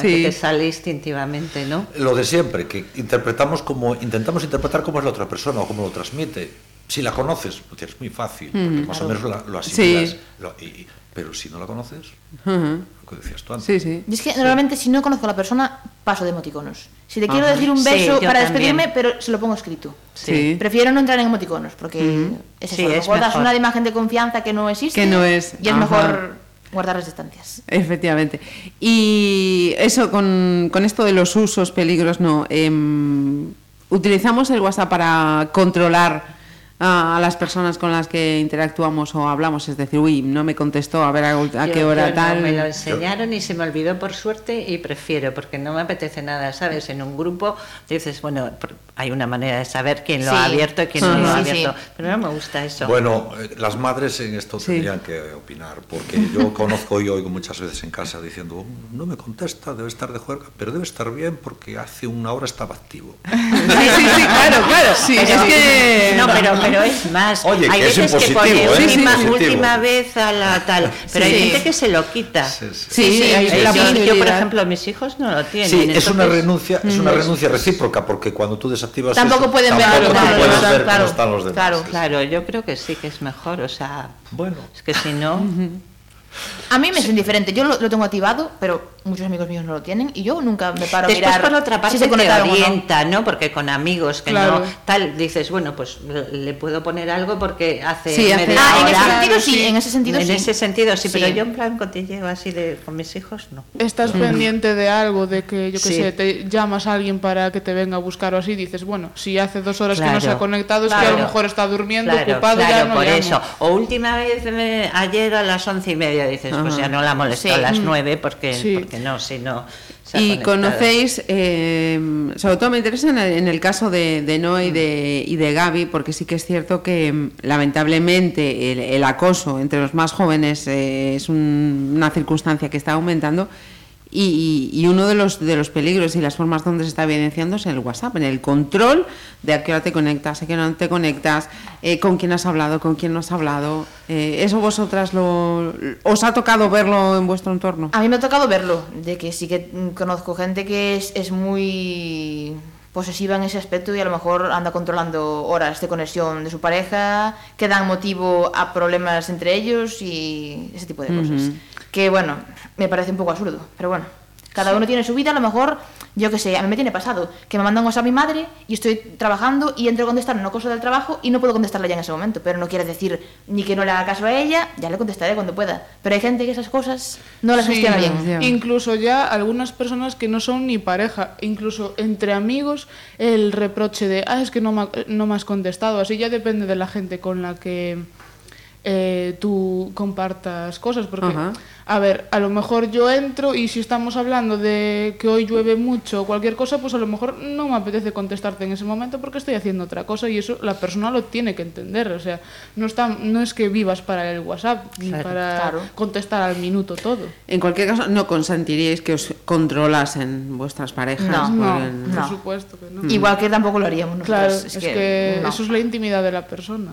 sí. que te sale instintivamente, ¿no? Lo de siempre, que interpretamos como, intentamos interpretar cómo es la otra persona o cómo lo transmite. Si la conoces, lo tienes muy fácil, porque más o menos la- lo asimilas. Sí. Lo- y- pero si no la conoces, lo que decías tú antes. Sí, sí. Y es que normalmente si no conozco a la persona, paso de emoticonos. Si te quiero Ajá. decir un beso para también. despedirme, pero se lo pongo escrito. Sí. Prefiero no entrar en emoticonos, porque es eso, es mejor. una imagen de confianza que no existe Que no es, y es ajá. mejor guardar las distancias. Efectivamente. Y eso, con, con esto de los usos, peligros, no. em, utilizamos el WhatsApp para controlar a, a las personas con las que interactuamos o hablamos. Es decir, uy, no me contestó, a ver a, a Yo- qué hora yo no, tal. me lo enseñaron y se me olvidó por suerte y prefiero, porque no me apetece nada, ¿sabes? En un grupo dices, bueno, hay una manera de saber quién lo Sí. ha abierto y quién no Sí, lo ha abierto. sí. Pero no me gusta eso. Bueno, eh, las madres en esto Sí. tendrían que opinar, porque yo conozco y oigo muchas veces en casa diciendo, "Oh, no me contesta, debe estar de juerga, pero debe estar bien porque hace una hora estaba activo. Sí, sí, sí, claro, claro. Sí, Pero- es que. No, pero, pero es más. Oye, hay que es veces que impositivo, pone ¿eh? Sí, sí, última, sí. última vez a la tal. Pero Sí. hay gente que se lo quita. Sí, sí. Sí, Sí, hay la yo, yo, por ejemplo, mis hijos no lo tienen. Sí, es una renuncia, es una renuncia recíproca, porque cuando tú desactivas Tampoco eso, pueden ver tampoco lo que puedes están, ver claro, cómo están los demás. claro. Claro, yo creo que sí que es mejor, o sea, Bueno, es que si no, A mí me es indiferente, yo lo, lo tengo activado, pero muchos amigos míos no lo tienen y yo nunca me paro a Después mirar por otra parte si se te conectaron o no. orienta, ¿no? Porque con amigos que Claro. no tal dices, bueno, pues le puedo poner algo porque hace Sí, hace- media Ah, en hora. ese sentido sí, sí. en ese sentido en sí. ese sentido sí, pero Sí. yo en plan cotilleo así de con mis hijos no. Estás pendiente de algo, de que, yo qué Sí. sé, te llamas a alguien para que te venga a buscar o así, dices, bueno, si hace dos horas que no Claro. se ha conectado, es que a Claro. lo mejor está durmiendo, Claro, ocupado, ya claro, no por llamo. eso. O última vez me- ayer a las once y media dices, pues ya no la molesto Sí. a las nueve porque, Sí. porque no, si no. se ha Y conocéis, eh, sobre todo me interesa en el, caso de, de Noé y de, y de Gaby, porque sí que es cierto que mm, lamentablemente el, el acoso entre los más jóvenes eh, es un- una circunstancia que está aumentando. Y, y uno de los, de los peligros y las formas donde se está evidenciando es en el WhatsApp, en el control de a qué hora te conectas, a qué hora no te conectas, eh, con quién has hablado, con quién no has hablado. Eh, ¿Eso vosotras lo, os ha tocado verlo en vuestro entorno? A mí me ha tocado verlo, de que sí que conozco gente que es, es muy posesiva en ese aspecto y a lo mejor anda controlando horas de conexión de su pareja, que dan motivo a problemas entre ellos y ese tipo de cosas. Que bueno, me parece un poco absurdo, pero bueno. Cada uno tiene su vida, a lo mejor, yo qué sé, a mí me tiene pasado, que me mandan WhatsApp mi madre y estoy trabajando y entro a contestar una cosa del trabajo y no puedo contestarla ya en ese momento, pero no quiere decir ni que no le haga caso a ella, ya le contestaré cuando pueda. Pero hay gente que esas cosas no las Sí, gestiona bien. Incluso ya algunas personas que no son ni pareja, incluso entre amigos, el reproche de, ah, es que no me, no me has contestado. Así ya depende de la gente con la que eh, tú compartas cosas. Porque, Ajá. A ver, a lo mejor yo entro y si estamos hablando de que hoy llueve mucho o cualquier cosa, pues a lo mejor no me apetece contestarte en ese momento porque estoy haciendo otra cosa y eso la persona lo tiene que entender. O sea, no, está, no es que vivas para el WhatsApp ni Claro. para Claro. contestar al minuto todo. En cualquier caso, no consentiríais que os controlasen vuestras parejas. No. Por supuesto que no. Igual que tampoco lo haríamos nosotros. Claro, es, que, no. eso es la intimidad de la persona.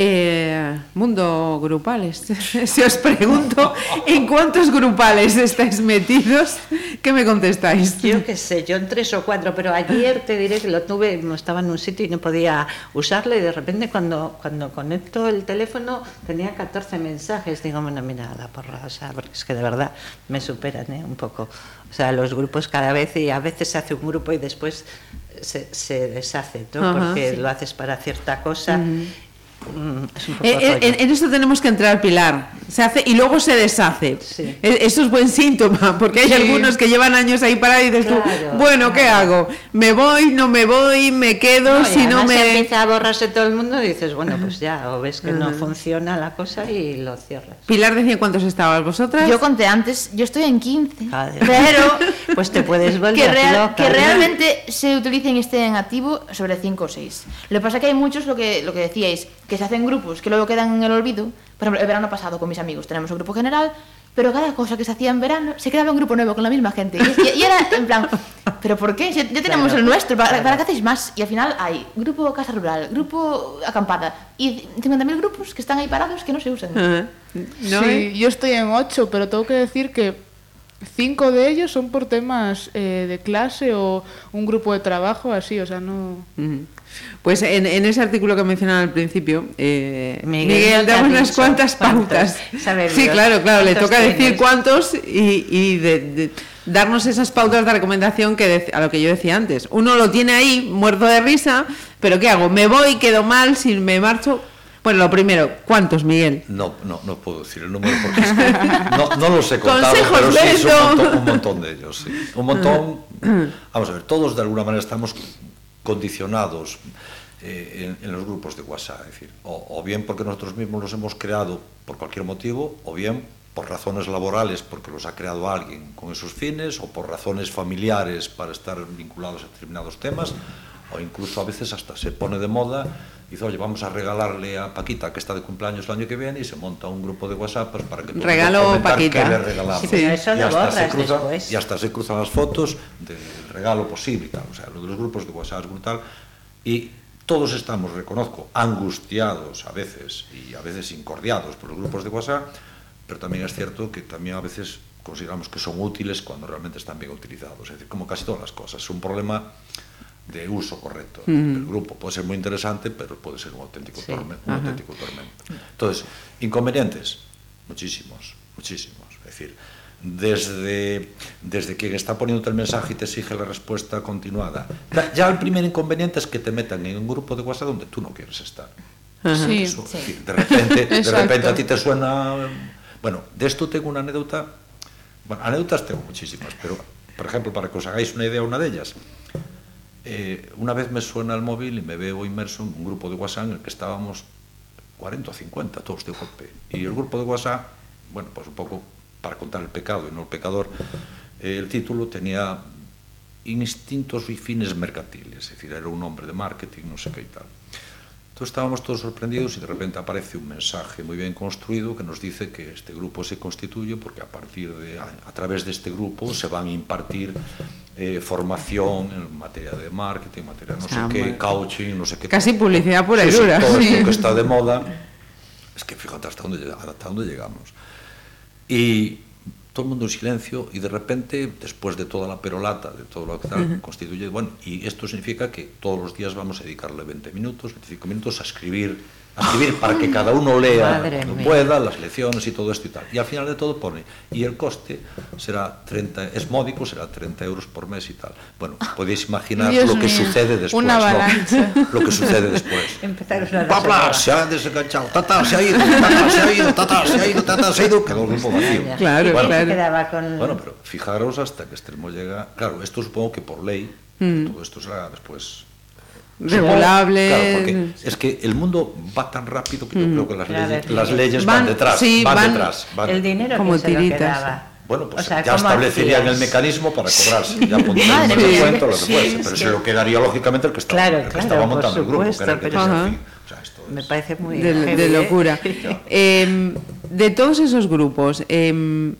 Eh, mundo grupales. si os pregunto en cuántos grupales estáis metidos, ¿qué me contestáis? Yo qué sé, yo en tres o cuatro, pero ayer te diré que lo tuve, estaba en un sitio y no podía usarlo y de repente cuando, cuando conecto el teléfono tenía 14 mensajes. Digo, bueno, mira, la porra, o sea, porque es que de verdad me superan ¿eh? un poco. O sea, los grupos cada vez y a veces se hace un grupo y después se, se deshace, ¿no? Ajá, porque sí. lo haces para cierta cosa. Un poco Eh, eh, en, en esto tenemos que entrar, Pilar. Se hace y luego se deshace. Sí. Eh, Eso es buen síntoma, porque hay Sí. algunos que llevan años ahí parados y dices tú, Claro, bueno, ¿qué hago? ¿Me voy? ¿No me voy? ¿Me quedo? No, y si no además me... empieza a borrarse todo el mundo y dices, bueno, pues ya, o ves que no funciona la cosa y lo cierras. Pilar decía cuántos estabas vosotras. Yo conté antes, yo estoy en 15, Joder. pero Pues te puedes que, volver real- loca. que realmente se utilicen y estén en activo sobre 5 o 6. Lo que pasa es que hay muchos, lo que, lo que decíais, que se hacen grupos que luego quedan en el olvido. Por ejemplo, el verano pasado con mis amigos tenemos un grupo general, pero cada cosa que se hacía en verano se creaba un grupo nuevo con la misma gente. Y, y- era en plan, ¿pero por qué? Si ya tenemos Claro, el nuestro, ¿para, claro. ¿para qué hacéis más? Y al final hay grupo casa rural, grupo acampada y 50.000 grupos que están ahí parados que no se usan. Ajá. ¿No, sí, eh? yo estoy en ocho, pero tengo que decir que cinco de ellos son por temas eh, de clase o un grupo de trabajo, así, o sea, no... Pues en, en ese artículo que mencionaba al principio, eh, Miguel Miguel, unas cuantas pautas. Sí, claro, claro, le toca decir cuántos y, y de- de darnos esas pautas de recomendación que dec- a lo que yo decía antes. Uno lo tiene ahí, muerto de risa, pero ¿qué hago? ¿Me voy? ¿Quedo mal? ¿Si me marcho? Bueno, lo primero, ¿cuántos, Miguel? No, no, no puedo decir el número porque es que no, no, los he contado, pero sí, es un montón, un montón de ellos. Sí. Un montón. Vamos a ver, todos de alguna manera estamos condicionados eh, en, en, los grupos de WhatsApp. Es decir, o, o, bien porque nosotros mismos los hemos creado por cualquier motivo, o bien por razones laborales, porque los ha creado alguien con esos fines, o por razones familiares para estar vinculados a determinados temas, o incluso a veces hasta se pone de moda dice, oye, vamos a regalarle a Paquita que está de cumpleaños el año que viene y se monta un grupo de WhatsApp pues, para que todo regalo Paquita. Que le regalamos. Sí, eso y, hasta se cruzan, y hasta se cruzan las fotos del regalo posible. Tal. O sea, lo de los grupos de WhatsApp es brutal. Y todos estamos, reconozco, angustiados a veces y a veces incordiados por los grupos de WhatsApp, pero también es cierto que también a veces consideramos que son útiles cuando realmente están bien utilizados. Es decir, como casi todas las cosas, es un problema de uso correcto. El grupo puede ser muy interesante, pero puede ser un auténtico, Sí, tormento, un auténtico tormento. Entonces, inconvenientes, muchísimos, muchísimos. Es decir, desde, desde quien está poniéndote el mensaje y te exige la respuesta continuada. Ya, el primer inconveniente es que te metan en un grupo de WhatsApp donde tú no quieres estar. Sí. Eso, Sí. de, repente, de repente a ti te suena... Bueno, de esto tengo una anécdota... Bueno, anécdotas tengo muchísimas, pero, por ejemplo, para que os hagáis una idea, una de ellas. eh, una vez me suena el móvil y me veo inmerso en un grupo de WhatsApp en el que estábamos 40 o 50 todos de golpe. Y el grupo de WhatsApp, bueno, pues un poco para contar el pecado y no el pecador, eh, el título tenía instintos y fines mercantiles, es decir, era un hombre de marketing, no sé qué y tal. Entonces estábamos todos sorprendidos y de repente aparece un mensaje muy bien construido que nos dice que este grupo se constituye porque a partir de a, a través este grupo se van a impartir eh, formación en materia de marketing, en materia de no ah, qué, bueno, coaching, no sé qué. Casi publicidad pura e sí, dura. Sí, todo sí. que está de moda. Es que fíjate hasta dónde, hasta dónde llegamos. Y todo el mundo en silencio y de repente, después de toda la perolata, de todo lo que tal, uh -huh. constituye, bueno, y esto significa que todos los días vamos a dedicarle 20 minutos, 25 minutos a escribir a escribir para que cada uno lea mía. pueda, las lecciones y todo esto y tal. Y al final de todo pone, y el coste será 30, es módico, será 30 euros por mes y tal. Bueno, podéis imaginar Dios lo que mío, sucede después. una ¿no? Lo que sucede después. Empezaron a Bla, bla, reservar. se ha desenganchado, tata, se ha ido, tata, se ha ido, tata, se ha ido, tata, se ha ido, quedó el grupo vacío. Claro, ¿Y quién claro. se quedaba con Bueno, pero fijaros hasta qué extremo llega. Claro, esto supongo que por ley, Mm. todo esto será después. Regulable. Claro, porque es que el mundo va tan rápido que yo creo que las leyes, las leyes van, Van- detrás. sí, van, van- detrás. van- el dinero Como que se lo tiritas. quedaba? Bueno, pues O sea, ya ¿cómo establecerían el mecanismo para cobrarse. Ya pondrían un descuento, lo que Sí, fuese. Pero que- se lo quedaría lógicamente el que estaba, Claro, el que claro, estaba montando el grupo, que era el que pero- tenía Ajá. fin. O sea, esto Me parece muy de, heavy, de ¿eh? locura. Eh, de todos esos grupos, eh,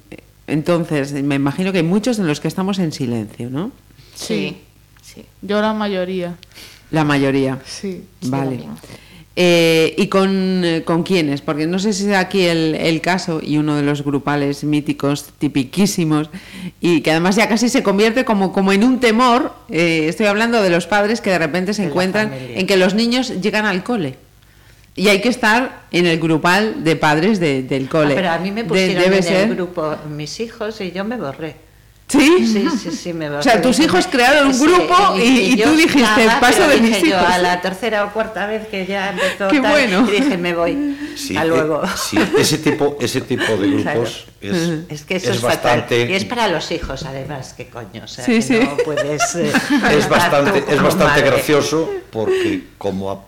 entonces, me imagino que hay muchos en los que estamos en silencio, ¿no? Sí, sí. Yo la mayoría. La mayoría. Sí. Sí, vale. Eh, ¿Y con, eh, con quiénes? Porque no sé si es aquí el, el caso y uno de los grupales míticos, tipiquísimos, y que además ya casi se convierte como, como en un temor. eh, estoy hablando de los padres que de repente se De encuentran en que los niños llegan al cole. Y hay que estar en el grupal de padres de- del Ah, cole. pero a mí me De- pusieron debe en ser. el grupo mis hijos y yo me borré. ¿Sí? Sí, sí, sí, me borré. O sea, tus hijos crearon un Sí, grupo y- tú dijiste, paso de mis yo, hijos. a la tercera o cuarta vez que ya empezó Qué tal, bueno. y dije, me voy. Sí, Hasta eh, luego. sí, ese tipo, ese tipo de grupos es, Es que eso es, bastante, fatal. Y es para los hijos, además, qué coño. O sea, Sí, que sí. no puedes. eh, es bastante, es bastante madre. gracioso porque como a-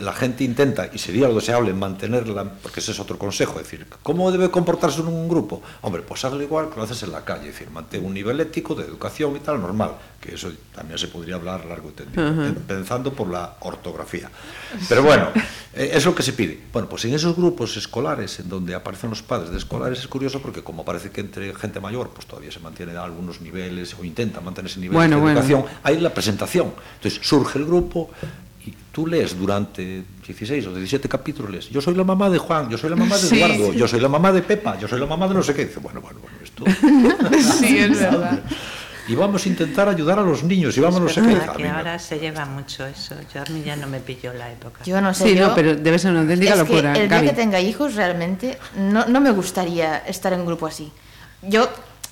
la gente intenta, y sería lo deseable, mantenerla, porque ese es otro consejo, es decir, ¿cómo debe comportarse en un grupo? Hombre, pues hazlo igual que lo haces en la calle, es decir, mantén un nivel ético de educación y tal, normal, que eso también se podría hablar largo y tendido, em- pensando por la ortografía. Pero bueno, eh, es lo que se pide. Bueno, pues en esos grupos escolares, en donde aparecen los padres de escolares, es curioso porque como parece que entre gente mayor, pues todavía se mantienen algunos niveles, o intenta mantener ese nivel Bueno, de bueno. educación, hay la presentación. Entonces surge el grupo tú lees durante 16 o 17 capítulos, lees, yo soy la mamá de Juan, yo soy la mamá de Sí. Eduardo, yo soy la mamá de Pepa, yo soy la mamá de no sé qué. Dice, bueno, bueno, bueno, esto... Sí, es verdad. y vamos a intentar ayudar a los niños y vamos a no sé qué. que ahora se lleva mucho eso. Yo a mí ya no me pilló la época. Yo no sé, Sí, yo- no, pero debe ser una auténtica es locura. que el día Gaby. que tenga hijos realmente no, no me gustaría estar en un grupo así. Yo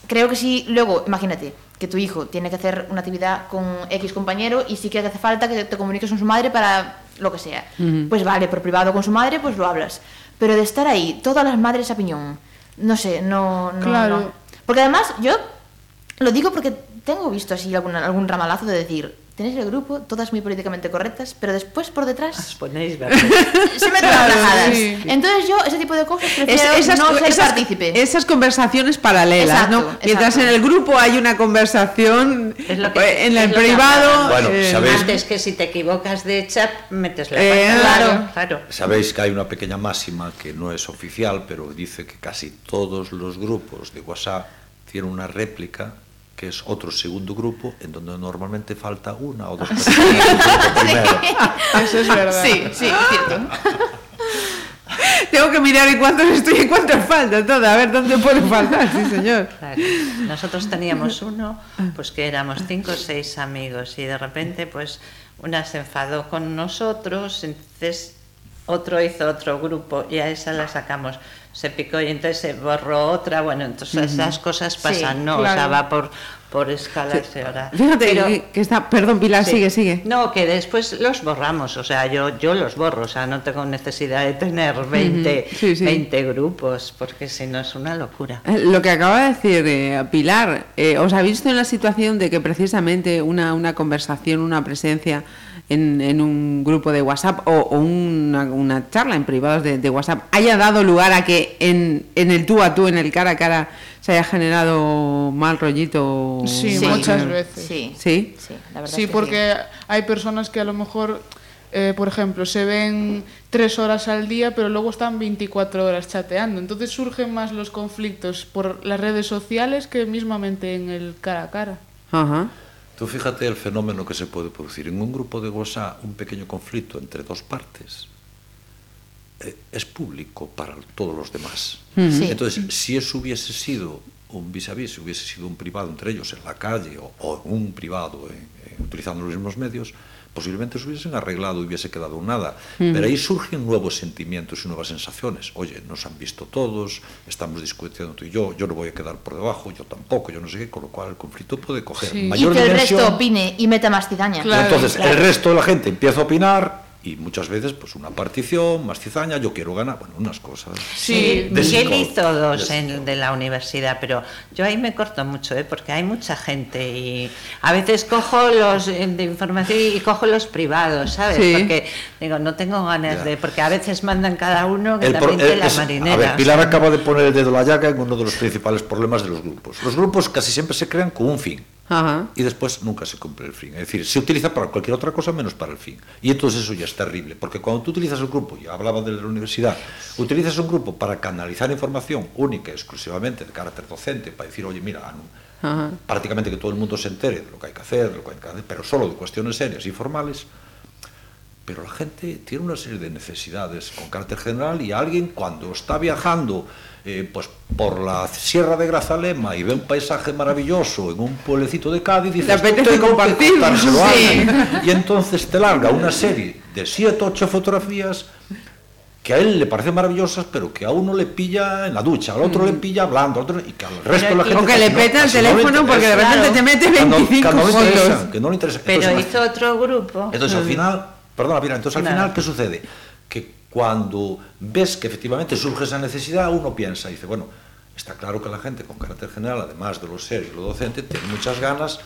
creo que si luego, imagínate, que tu hijo tiene que hacer una actividad con X compañero y sí que hace falta que te comuniques con su madre para lo que sea. Pues vale, por privado con su madre, pues lo hablas. Pero de estar ahí, todas las madres a piñón, no sé, no... no Claro. no. Porque además, yo lo digo porque tengo visto así algún, algún ramalazo de decir, tenéis el grupo, todas muy políticamente correctas, pero después por Os detrás ponéis verdes. se meten Claro, las sí. Entonces yo ese tipo de cosas Es- prefiero esas, no ser esas- partícipe. esas conversaciones paralelas, Exacto, ¿no? Mientras exacto. en el grupo hay una conversación, Es lo que- en es el lo que privado... Bueno, eh, ¿sabéis? Antes que si te equivocas de chat, metes la Eh, pata. claro. claro. Sabéis que hay una pequeña máxima que no es oficial, pero dice que casi todos los grupos de WhatsApp tienen una réplica que es otro segundo grupo en donde normalmente falta una o dos personas del grupo primero. Eso es verdad. Sí, sí, es cierto. Tengo que mirar en cuántos estoy y cuántos falta todo, a ver dónde puede faltar, sí señor. Claro. Nosotros teníamos uno, pues que éramos cinco o seis amigos y de repente pues una se enfadó con nosotros, entonces otro hizo otro grupo y a esa la sacamos, se picó y entonces se borró otra, bueno, entonces esas cosas pasan, Sí, ¿no? O sea, claro. va por, por escalas y ahora. Fíjate Pero- que, está, perdón Pilar, Sí. sigue, sigue. No, que después los borramos, o sea, yo, yo los borro, o sea, no tengo necesidad de tener 20, Ujú, sí, sí. 20 grupos, porque si no es una locura. Eh, Lo que acaba de decir eh, Pilar, eh, ¿os habéis visto en la situación de que precisamente una, una conversación, una presencia en, en un grupo de WhatsApp o, o una, una charla en privados de, de WhatsApp haya dado lugar a que en, en el tú a tú, en el cara a cara, se haya generado mal rollito? Sí, Sí. muchas veces. Sí, ¿Sí? sí, la verdad Sí, es que porque hay personas que a lo mejor, eh, por ejemplo, se ven tres horas al día, pero luego están 24 horas chateando. Entonces surgen más los conflictos por las redes sociales que mismamente en el cara a cara. Ajá. Tú fíjate el fenómeno que se pode producir. En un grupo de WhatsApp, un pequeño conflito entre dos partes eh, es público para todos los demás. Mm-hmm. Sí. Entonces, si eso hubiese sido un vis a vis, si hubiese sido un privado entre ellos en la calle o, o un privado eh, eh, utilizando los mismos medios, posiblemente se hubiesen arreglado y hubiese quedado nada. Pero ahí surgen nuevos sentimientos y nuevas sensaciones. Oye, nos han visto todos, estamos discutiendo tú y yo, yo no voy a quedar por debajo, yo tampoco, yo no sé qué, con lo cual el conflicto puede coger Sí. Y mayor que el resto opine y meta más cizaña. Y Claro, entonces claro. el resto de la gente empieza a opinar y muchas veces pues una partición, más cizaña, yo quiero ganar, bueno, unas cosas. Sí, De Miguel hizo dos de en, de la universidad, pero yo ahí me corto mucho, ¿eh? porque hay mucha gente y a veces cojo los eh, de información y cojo los privados, ¿sabes? Sí. Porque digo, no tengo ganas Ya. de, porque a veces mandan cada uno que El también de el- la es- marinera. a ver, o Pilar sea, acaba de poner el dedo en la llaga en uno de los principales problemas de los grupos. Los grupos casi siempre se crean con un fin Ajá. y después nunca se cumple el fin. Es decir, se utiliza para cualquier otra cosa menos para el fin. Y entonces eso ya es terrible, porque cuando tú utilizas el grupo, ya hablaba de la universidad, utilizas un grupo para canalizar información única, exclusivamente de carácter docente, para decir, oye, mira, Ajá. prácticamente que todo el mundo se entere de lo que hay que hacer, de lo que hay que hacer, pero solo de cuestiones serias y formales. Pero la gente tiene una serie de necesidades con carácter general y alguien cuando está viajando eh, pues, por la Sierra de Grazalema y ve un paisaje maravilloso en un pueblecito de Cádiz y dices, tengo compartir, que sí. Y entonces te larga una serie de siete, ocho fotografías que a él le parecen maravillosas, pero que a uno le pilla en la ducha, al otro mm. le pilla hablando, al otro, y que al resto de la gente... O que, le peta no, el teléfono no porque de repente claro. te mete 25 que no, que fotos. que no le interesa. Pero entonces, hizo otro grupo. Entonces, al mm. final, perdona, mira, entonces al final, ¿qué sucede? Que Cuando ves que efectivamente surge esa necesidad, uno piensa y dice, bueno, está claro que la gente con carácter general, además de lo serios y lo docente, tiene muchas ganas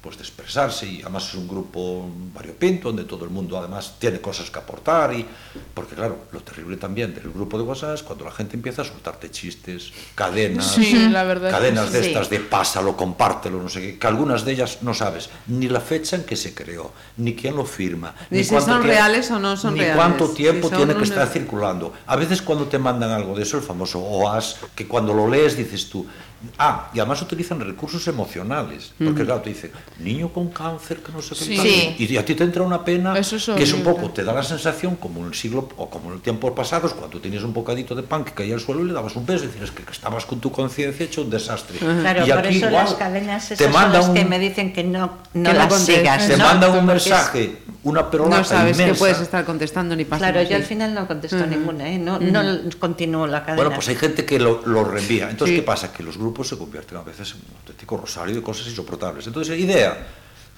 pues de expresarse y además es un grupo variopinto donde todo el mundo además tiene cosas que aportar y porque claro, lo terrible también del grupo de WhatsApp es cuando la gente empieza a soltarte chistes, cadenas, Sí, la verdad es cadenas de sí. estas de pásalo, compártelo, no sé qué, que algunas de ellas no sabes ni la fecha en que se creó, ni quién lo firma, Ni si son reales o no son ni reales, cuánto tiempo tiene que estar circulando. A veces cuando te mandan algo de eso, el famoso OAS, que cuando lo lees dices tú, ah, y además utilizan recursos emocionales, porque claro, te dice, niño con cáncer, que no sé qué, Sí. tal", Sí. y a ti te entra una pena Eso es que es un poco, te da la sensación como en el siglo, o como en el tiempo pasados, cuando tenías un bocadito de pan que caía al suelo y le dabas un beso, y decías que, que estabas con tu conciencia hecho un desastre. Claro, y por aquí eso igual, las cadenas esas te son manda las que un- me dicen que no, no Que no las sigas. te ¿no? mandan un mensaje una perolata No sabes inmensa. que puedes estar contestando ni pasando. Claro, yo al final no contesto Ujú. ninguna, ¿eh? no, no continúo la cadena. Bueno, pues hay gente que lo, lo reenvía. Entonces, Sí. ¿qué pasa? Que los grupos se convierten a veces en un auténtico rosario de cosas insoportables. Entonces, idea,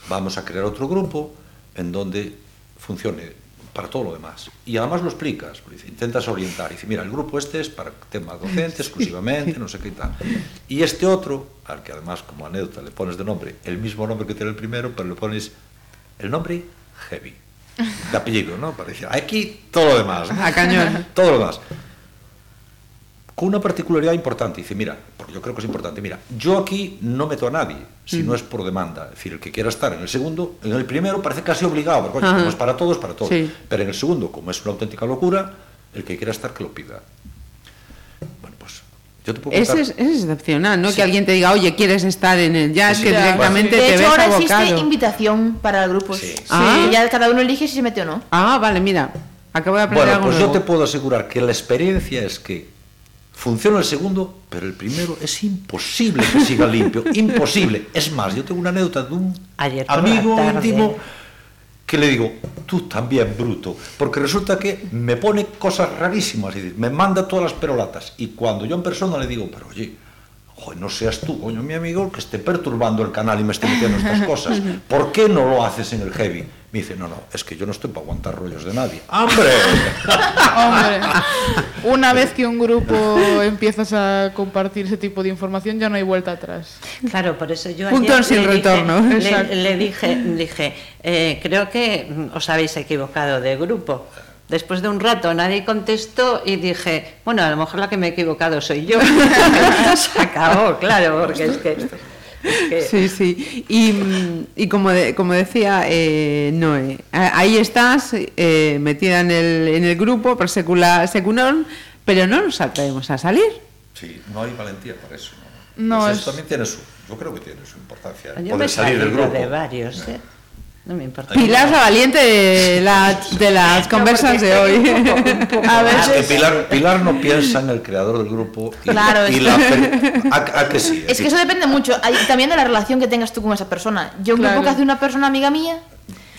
vamos a crear otro grupo en donde funcione para todo lo demás. Y además lo explicas, intentas orientar. Y mira, el grupo este es para tema docente exclusivamente, no sé qué y tal. Y este otro, al que además como anécdota le pones de nombre el mismo nombre que tiene el primero, pero le pones el nombre heavy. De apellido, ¿no? Para decir, aquí todo lo demás. ¿no? A cañón. todo lo demás. Con una particularidad importante, dice, mira, porque yo creo que es importante, mira, yo aquí no meto a nadie, si no es por demanda, es decir, el que quiera estar en el segundo, en el primero parece casi obligado, porque como es para todos, para todos, Sí. pero en el segundo, como es una auténtica locura, el que quiera estar que lo pida. Bueno, pues yo te puedo contar... es, es excepcional, ¿no? Sí. Que alguien te diga, oye, ¿quieres estar en el ya? Es Sí, que sí. directamente De te hecho, ves ahora abocado. existe invitación para grupos. Sí. Ah. Ya cada uno elige si se mete o no. Ah, vale, mira. Acabo de aprender Bueno, algo pues yo te puedo asegurar que la experiencia es que funciona el segundo, pero el primero es imposible que siga limpio, imposible. Es más, yo tengo una anécdota de un Ayer amigo íntimo que le digo, tú también bruto, porque resulta que me pone cosas rarísimas, y me manda todas las perolatas, y cuando yo en persona le digo, pero oye, joder, no seas tú, coño, mi amigo, el que esté perturbando el canal y me esté metiendo estas cosas, ¿por qué no lo haces en el heavy? Me dice, no, no, es que yo no estoy para aguantar rollos de nadie. ¡Hombre! Hombre, una vez que un grupo empiezas a compartir ese tipo de información ya no hay vuelta atrás. Claro, por eso yo Punto ayer sin le dije- retorno. le-. Le, dije, dije eh, creo que os habéis equivocado de grupo. Después de un rato nadie contestó y dije, bueno, a lo mejor la que me he equivocado soy yo. Se acabó, claro, porque es que... es que- Sí, sí. Y, y como, de- como decía eh, Noé, ahí estás eh, metida en el, en el grupo, per secula, seculorum, pero no nos atrevemos a salir. Sí, no hay valentía para eso. No, No, Pues es- eso también tiene su, yo creo que tiene su importancia. Yo me poder he salir del grupo. de varios, ¿eh? No me importa. Pilar la valiente de, la- de las conversas de hoy. A Es que veces, Pilar, Pilar no piensa en el creador del grupo y, Claro, y es la fe- a, a que sí. Es que eso depende mucho hay- también de la relación que tengas tú con esa persona. Yo un Claro. grupo que hace una persona amiga mía,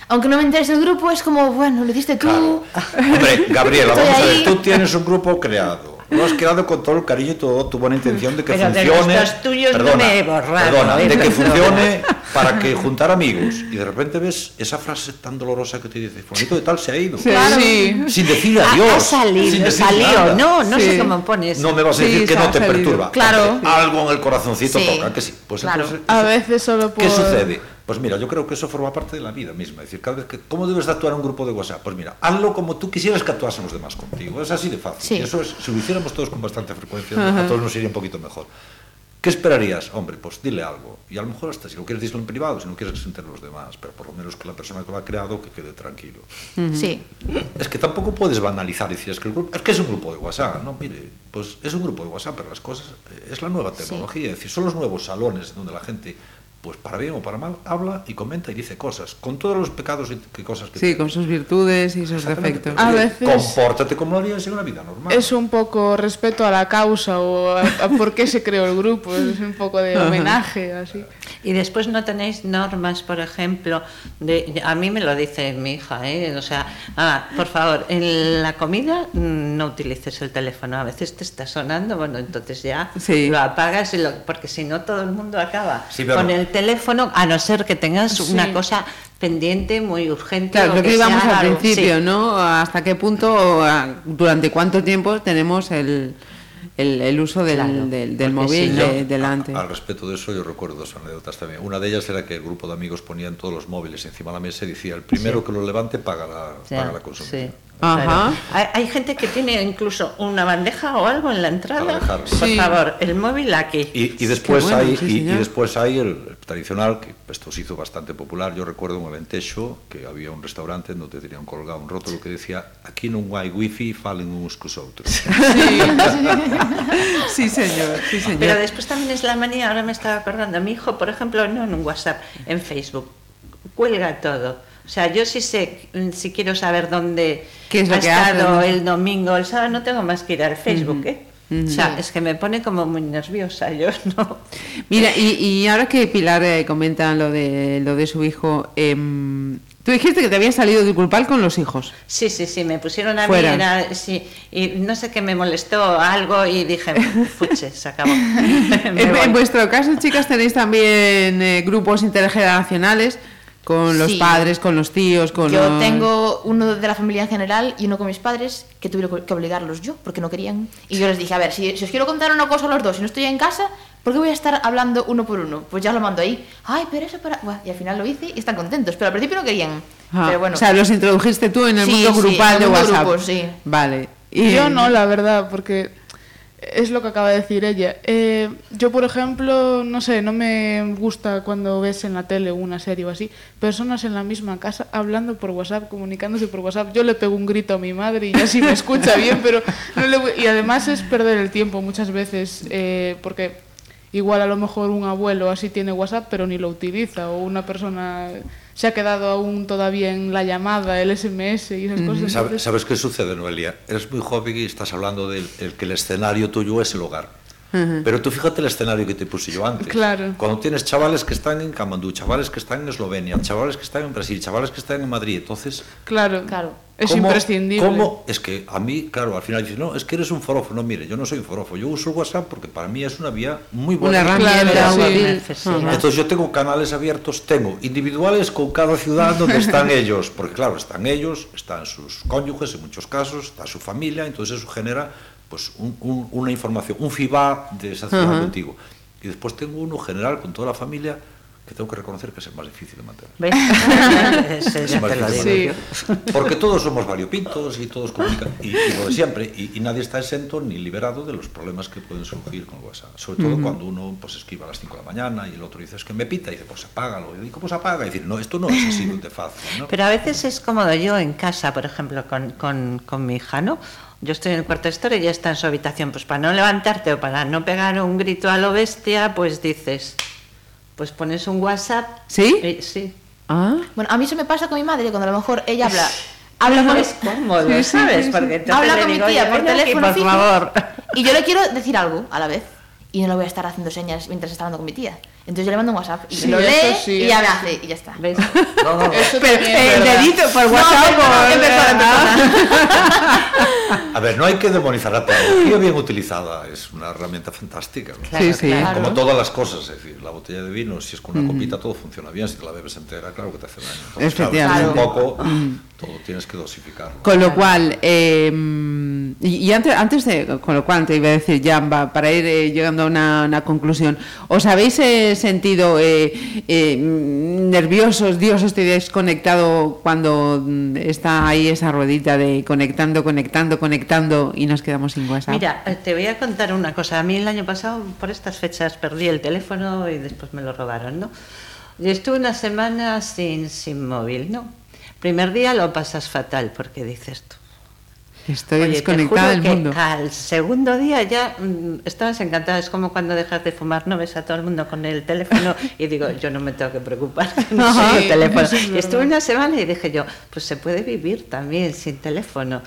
aunque no me interese el grupo, es como, bueno, lo hiciste tú. Claro. Hombre, Gabriela, vamos a ver, tú tienes un grupo creado. Lo has creado con todo el cariño y toda tu buena intención de que Pero de los funcione. dos tuyos no perdona, me he borrado, perdona, ¿eh? de que funcione para que juntar amigos. Y de repente ves esa frase tan dolorosa que te dice, Fulanito de tal se ha ido. Claro. Sí. Sin decir Ha- adiós. Ha sin salido, decir salió, nada. no, no sé Sí. cómo pones. No me vas a Sí, decir que no ha te salido. perturba. Claro. Algo en el corazoncito Sí. toca, que sí. Pues Claro. entonces, a veces solo por... ¿Qué sucede? Pues mira, yo creo que eso forma parte de la vida misma. Es decir, cada vez que, ¿cómo debes de actuar en un grupo de WhatsApp? Pues mira, hazlo como tú quisieras que actuasen los demás contigo. Es así de fácil. Sí. Y eso es, si lo hiciéramos todos con bastante frecuencia, a todos nos iría un poquito mejor. ¿Qué esperarías? Hombre, pues dile algo. Y a lo mejor hasta si lo quieres decirlo en privado, si no quieres que se enteren los demás, pero por lo menos que la persona que lo ha creado que quede tranquilo. Sí. Es que tampoco puedes banalizar y decir es que el grupo, es que es un grupo de WhatsApp, no, mire, pues es un grupo de WhatsApp, pero las cosas eh, es la nueva tecnología, es decir, son los nuevos salones donde la gente, pues para bien o para mal, habla y comenta y dice cosas, con todos los pecados y que cosas que Sí, tiene. con sus virtudes y sus defectos. A veces compórtate como lo harías en una vida normal. Es un poco respeto a la causa o a, a por qué se creó el grupo, es un poco de homenaje así. Y después no tenéis normas, por ejemplo, de, a mí me lo dice mi hija, ¿eh? o sea, ah, por favor, en la comida no utilices el teléfono, a veces te está sonando, bueno, entonces ya Sí. lo apagas, y lo- porque si no todo el mundo acaba Sí, pero- con el teléfono, a no ser que tengas Sí. una cosa pendiente, muy urgente. Claro, o lo que que íbamos al principio, sí. ¿no? Hasta qué punto, o a- durante cuánto tiempo tenemos el, el, el uso del, Claro, del, móvil de- delante. A- Al respecto de eso, yo recuerdo dos anécdotas también. Una de ellas era que el grupo de amigos ponían todos los móviles encima de la mesa y decía, el primero Sí. que lo levante paga la, paga la consumición. Ajá. claro. Hay, hay gente que tiene incluso una bandeja o algo en la entrada. Por Sí. favor, el móvil aquí. Y, y después bueno, hay sí, y- después hay el, el tradicional que esto se hizo bastante popular yo recuerdo en Alentejo que había un restaurante en donde tenían colgado un rótulo que decía aquí non hai wifi falen uns cos outros Sí, señor, sí, señor. Pero después también es la manía, ahora me estaba acordando, mi hijo, por ejemplo, no en un WhatsApp, en Facebook, cuelga todo. O sea, yo sí sé, mm, si quiero saber dónde ¿Qué es lo ha que hace, estado no? el domingo, el sábado, no tengo más que ir al Facebook, ¿eh? O sea, es que me pone como muy nerviosa, yo no. Mira, y, y ahora que Pilar eh, comenta lo de, lo de su hijo, em, Tú dijiste que te había salido de culpal con los hijos. Sí, sí, sí, me pusieron a Fuera. mí, era- sí, y no sé qué me molestó algo y dije, fuche, se acabó. En vuestro caso, chicas, tenéis también eh, grupos intergeneracionales con los Sí. padres, con los tíos, con Yo los- tengo uno de la familia en general y uno con mis padres que tuve que obligarlos yo porque no querían. Y yo les dije, a ver, si, si os quiero contar una cosa a los dos y no estoy en casa, ¿por qué voy a estar hablando uno por uno? Pues ya lo mando ahí. Ay, pero eso para... Buah, y al final lo hice y están contentos, pero al principio no querían. Ah, Pero bueno. O sea, los introdujiste tú en el Sí, mundo sí, grupal en de el mundo WhatsApp. grupo, sí. Vale. Y- Yo no, la verdad, porque es lo que acaba de decir ella. Eh, yo, por ejemplo, no sé, no me gusta cuando ves en la tele una serie o así, personas en la misma casa hablando por WhatsApp, comunicándose por WhatsApp. Yo le pego un grito a mi madre y ya sí me escucha bien, pero no le voy- Y además es perder el tiempo muchas veces, eh, porque igual a lo mejor un abuelo así tiene WhatsApp, pero ni lo utiliza, o una persona se ha quedado aún todavía en la llamada, el SMS y esas cosas. ¿Sabes, entonces- ¿Sabes qué sucede, Noelia? Eres muy joven y estás hablando del el que el escenario tuyo es el hogar. Pero tú fíjate el escenario que te puse yo antes. Claro. Cuando tienes chavales que están en Camandú, chavales que están en Eslovenia, chavales que están en Brasil, chavales que están en Madrid, entonces... Claro, claro. Es ¿cómo, imprescindible. ¿Cómo? Es que a mí, claro, al final dices, no, es que eres un forofo. No, mire, yo no soy un forofo. Yo uso WhatsApp porque para mí es una vía muy buena. Una herramienta. Sí. Sí. Entonces yo tengo canales abiertos, tengo individuales con cada ciudad donde están ellos. Porque claro, están ellos, están sus cónyuges en muchos casos, está su familia, entonces eso genera pues un, un, una información, un FIBA de sancionar uh -huh. contigo. Y después tengo uno general con toda la familia que tengo que reconocer que es el más difícil de mantener. ¿Ves? es, más difícil sí. Porque todos somos variopintos y todos comunican, y, y lo de siempre, y, y, nadie está exento ni liberado de los problemas que pueden surgir con WhatsApp. Sobre todo uh -huh. cuando uno pues, escribe a las 5 de la mañana y el otro dice, es que me pita, y dice, pues apágalo. Y digo, pues apaga? Y decir, no, esto no es así de fácil. ¿no? Pero a veces es cómodo. Yo en casa, por ejemplo, con, con, con mi hija, ¿no? Yo estoy en el cuarto de historia y ella está en su habitación. Pues para no levantarte o para no pegar un grito a lo bestia, pues dices, pues pones un WhatsApp. ¿Sí? y- sí. Ah. Bueno, a mí se me pasa con mi madre cuando a lo mejor ella habla... Habla con, Es cómodo, Sí, ¿sabes? sí, sí. Porque habla con mi tía "Oye, por aquí, teléfono por fijo, favor. y yo le quiero decir algo a la vez y no le voy a estar haciendo señas mientras está hablando con mi tía. Entonces yo le mando un WhatsApp y Sí, lo eso lee sí, y ya me eso hace y ya está. ¿Ves? Eso Pero también es el verdad. dedito por No, WhatsApp. A ver, no hay que demonizar la tecnología bien utilizada, es una herramienta fantástica. ¿no? Claro, Sí, sí. claro. Como todas las cosas, es decir, la botella de vino, si es con una copita, todo funciona bien. Si te la bebes entera, claro que te hace daño. Entonces, claro, Efectivamente. un poco, todo tienes que dosificarlo. Con lo cual, eh, y, antes, antes de, con lo cual te iba a decir ya, para ir eh, llegando a una, una conclusión, ¿os habéis eh, sentido eh, eh, nerviosos, Dios, estoy desconectado cuando mm, está ahí esa ruedita de conectando, conectando, conectando y nos quedamos sin WhatsApp? Mira, eh, te voy a contar una cosa. A mí el año pasado, por estas fechas, perdí el teléfono y después me lo robaron, ¿no? Y estuve una semana sin, sin móvil, ¿no? Primer día lo pasas fatal porque dices tú. Estoy Oye, desconectada del mundo. al segundo día ya mm, estabas encantada. Es como cuando dejas de fumar, no ves a todo el mundo con el teléfono y digo, yo no me tengo que preocupar, no Ajá. tengo Sí, teléfono. es Y estuve una semana y dije yo, pues se puede vivir también sin teléfono.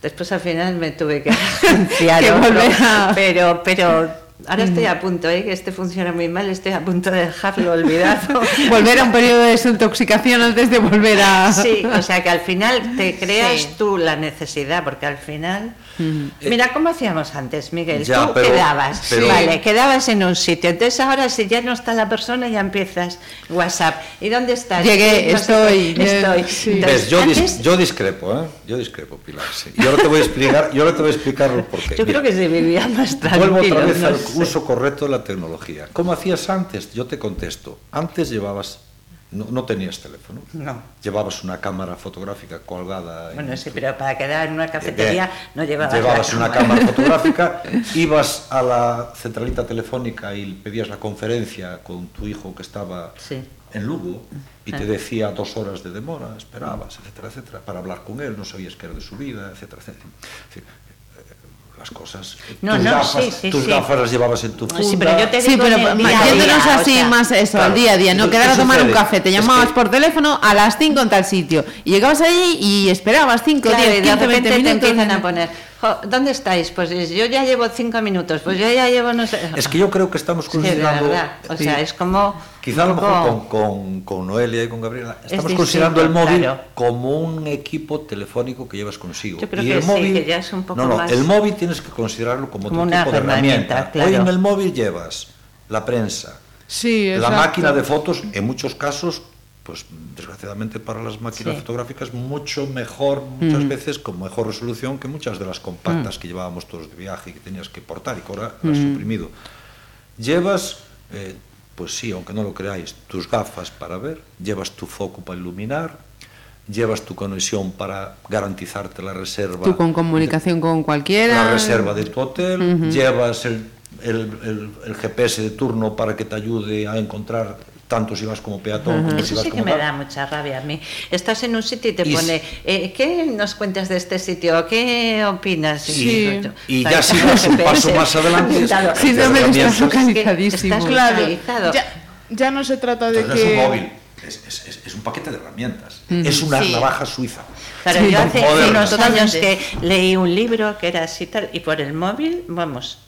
Después al final me tuve que Que volver a- pero, pero ahora estoy a punto, ¿eh? que este funciona muy mal, estoy a punto de dejarlo olvidado. Volver a un periodo de desintoxicación antes de volver a... Sí, o sea que al final te creas Sí. tú la necesidad, porque al final. Mira, ¿cómo hacíamos antes, Miguel? Ya, tú pero- quedabas, pero- vale, quedabas en un sitio. Entonces ahora si ya no está la persona ya empiezas WhatsApp. ¿Y dónde estás? Llegué, No estoy, qué, estoy. sí. Entonces, ¿Ves? Yo, dis- yo discrepo, ¿eh? Yo discrepo, Pilar. sí. Y ahora te voy a explicar, yo ahora te voy a explicar el porqué. yo creo que se vivía más tranquilo. Vuelvo otra vez no al sé. uso correcto de la tecnología. ¿Cómo hacías antes? Yo te contesto. Antes llevabas, no, no tenías teléfono. No. Llevabas una cámara fotográfica colgada. en Bueno, sí, tu- pero para quedar en una cafetería Bien. no llevabas Llevabas una cámara fotográfica, ibas a la centralita telefónica y pedías la conferencia con tu hijo que estaba Sí. en Lugo y te Ah. decía dos horas de demora, esperabas, etcétera, etcétera, para hablar con él, no sabías qué era de su vida, etcétera, etcétera. Eh, las cosas. No, tus no, gafas, sí, sí, tus sí. gafas las llevabas en tu funda. Sí, pero yo te Sí, pero día o sea, más eso, claro. al día a día, no ¿Qué- quedar a tomar un café, te Es llamabas que- por teléfono a las 5 en tal sitio y llegabas ahí y esperabas 5, Claro, 10, y de 15, 20 repente te empiezan a poner, Jo, ¿Dónde estáis? Pues yo ya llevo cinco minutos, pues yo ya llevo no sé. Es que yo creo que estamos Sí, de considerando. verdad. O sea, es como. Quizá a lo mejor con, con, con Noelia y con Gabriela Es estamos distinto, considerando el móvil claro. como un equipo telefónico que llevas consigo. Yo creo y que el sí, móvil, que ya es un poco no, no, más- el móvil tienes que considerarlo como, Como otro tipo de herramienta, herramienta. claro. Hoy en el móvil llevas la prensa, Sí, la máquina de fotos, en muchos casos, pues desgraciadamente para las máquinas Sí. fotográficas, mucho mejor, muchas veces con mejor resolución que muchas de las compactas que llevábamos todos de viaje y que tenías que portar y que ahora las has suprimido. Llevas, eh, pues sí, aunque no lo creáis, tus gafas para ver, llevas tu foco para iluminar, llevas tu conexión para garantizarte la reserva. Tú con comunicación con cualquiera. La reserva de tu hotel, llevas el, el- el- el GPS de turno para que te ayude a encontrar tanto si vas como peatón como si Eso vas sí que me da mucha rabia a mí. Estás en un sitio y te Y pone, eh, ¿qué nos cuentas de este sitio? ¿Qué opinas? Sí. Y ya si vas un paso más adelante. Síndrome de herramientas. estás localizadísimo. Estás Claro, localizado. ya, ya no se trata de Entonces no que... es un móvil, es, es- es- es un paquete de herramientas. Es una Sí. navaja suiza. Claro, Sí, yo hace unos años que leí un libro que era así tal, y por el móvil, vamos,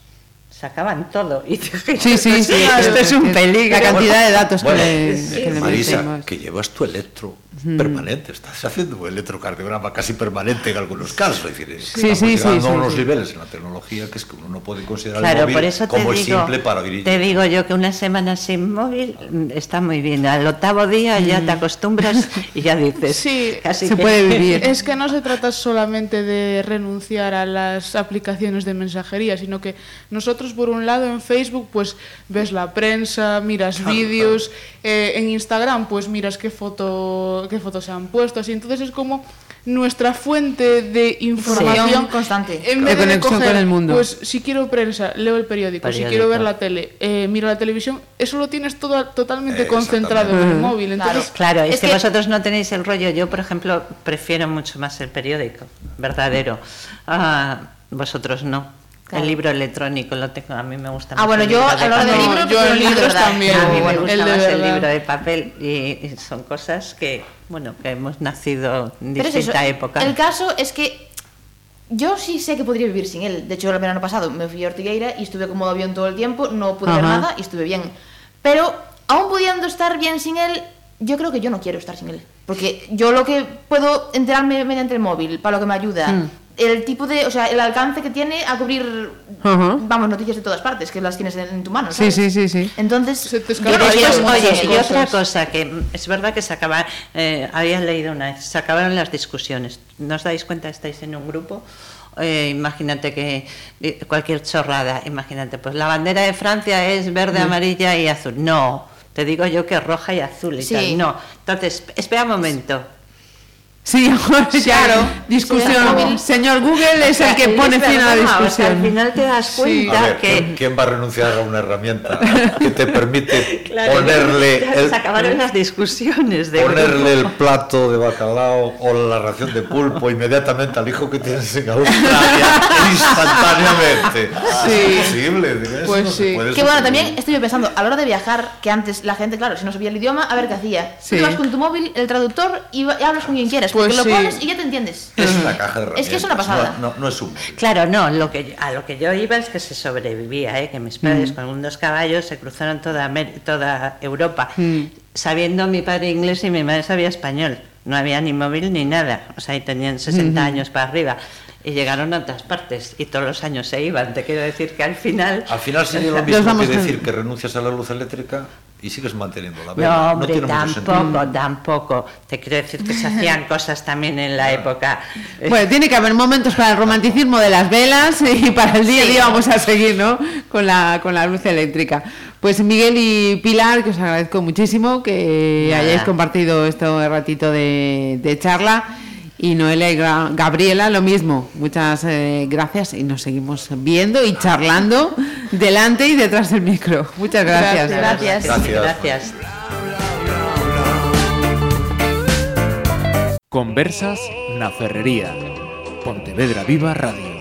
sacaban todo. Y dije, Sí, sí, sí. esto es un peligro. La cantidad de datos Bueno, que le, sí, que le Marisa, que llevas tu electro permanente, estás haciendo un electrocardiograma casi permanente en algunos casos. Es decir, Sí, estamos sí, sí, llegando sí, a unos sí. niveles en la tecnología que es que uno no puede considerar el Claro, móvil por eso te como el digo, simple para oír. te digo yo que una semana sin móvil mm, está muy bien. Al octavo día ya te acostumbras y ya dices, Sí, casi se que- puede vivir. Es que no se trata solamente de renunciar a las aplicaciones de mensajería, sino que nosotros por un lado en Facebook pues ves la prensa, miras vídeos, eh, en Instagram pues miras qué foto qué fotos se han puesto, así entonces es como nuestra fuente de información Información constante. En De vez de, conexión coger, con el mundo. pues si quiero prensa, leo el periódico, si quiero ver la tele, eh, miro la televisión, eso lo tienes todo totalmente Eh, concentrado en el móvil, entonces Claro, es, Es que, que- vosotros no tenéis el rollo. Yo, por ejemplo, prefiero mucho más el periódico, verdadero. Ah, vosotros no. Claro. El libro electrónico lo tengo, a mí me gusta Ah, más bueno, el yo a de la hora del papel. libro, yo el libro de libros verdad. también. A mí me el gusta de más el libro de papel y, y son cosas que, bueno, que hemos nacido en Pero distinta época. El caso es que yo sí sé que podría vivir sin él. De hecho, el verano pasado me fui a Ortigueira y estuve como avión todo el tiempo, no pude ver nada y estuve bien. Pero aún pudiendo estar bien sin él, yo creo que yo no quiero estar sin él. Porque yo lo que puedo enterarme mediante el móvil, para lo que me ayuda, Mm. El tipo de, o sea, el alcance que tiene a cubrir, vamos, noticias de todas partes, que las tienes en, en tu mano. Sí, ¿sabes? sí, sí, sí. Entonces, Se te yo escapa no Y después, oye, y otra cosa que mm, es verdad que se acaba, eh, había leído una vez, se acabaron las discusiones. ¿No os dais cuenta? Estáis en un grupo. eh, imagínate que eh, cualquier chorrada, imagínate, pues la bandera de Francia es verde, amarilla y azul. No, te digo yo que es roja y azul y Sí. tal. No, entonces, espera un momento. Sí, Claro. discusión. Sí, Señor Google es el que pone fin a la verdad, o sea, discusión. al final te das cuenta ver, que... ¿quién, va a renunciar a una herramienta que te permite Claro, ponerle el, se acabaron las discusiones de ponerle el plato de bacalao o la ración de pulpo inmediatamente al hijo que tienes en Australia instantáneamente? Sí. Es imposible. Pues no sí. Que bueno, también estoy pensando, a la hora de viajar, que antes la gente, claro, si no sabía el idioma, a ver qué hacía. Sí. Tú vas con tu móvil, el traductor, y hablas con quien quieras, Pues sí. pones y ya te entiendes. Es una caja de herramientas. Es que es una pasada. No, no, no es un. Claro, no, lo que, a lo que yo iba es que se sobrevivía, ¿eh? que mis padres con unos caballos se cruzaron toda, Amer- toda Europa, sabiendo mi padre inglés y mi madre sabía español. No había ni móvil ni nada, o sea, y tenían 60 años para arriba. Y llegaron a otras partes y todos los años se iban. Te quiero decir que al final... Al final sería lo mismo que decir que renuncias a la luz eléctrica y sigues manteniendo la vela. No, hombre, tiene mucho sentido. tampoco, tampoco. Te quiero decir que se hacían cosas también en la época. Bueno, tiene que haber momentos para el romanticismo de las velas y para el día a día vamos a seguir, ¿no? Con la, con la luz eléctrica. Pues Miguel y Pilar, que os agradezco muchísimo que Nada. hayáis compartido este ratito de, de charla. Y Noelia y Gabriela, lo mismo. Muchas eh, gracias y nos seguimos viendo y charlando delante y detrás del micro. Muchas gracias. Gracias. Gracias. Gracias. Conversas na Ferrería. Pontevedra Viva Radio.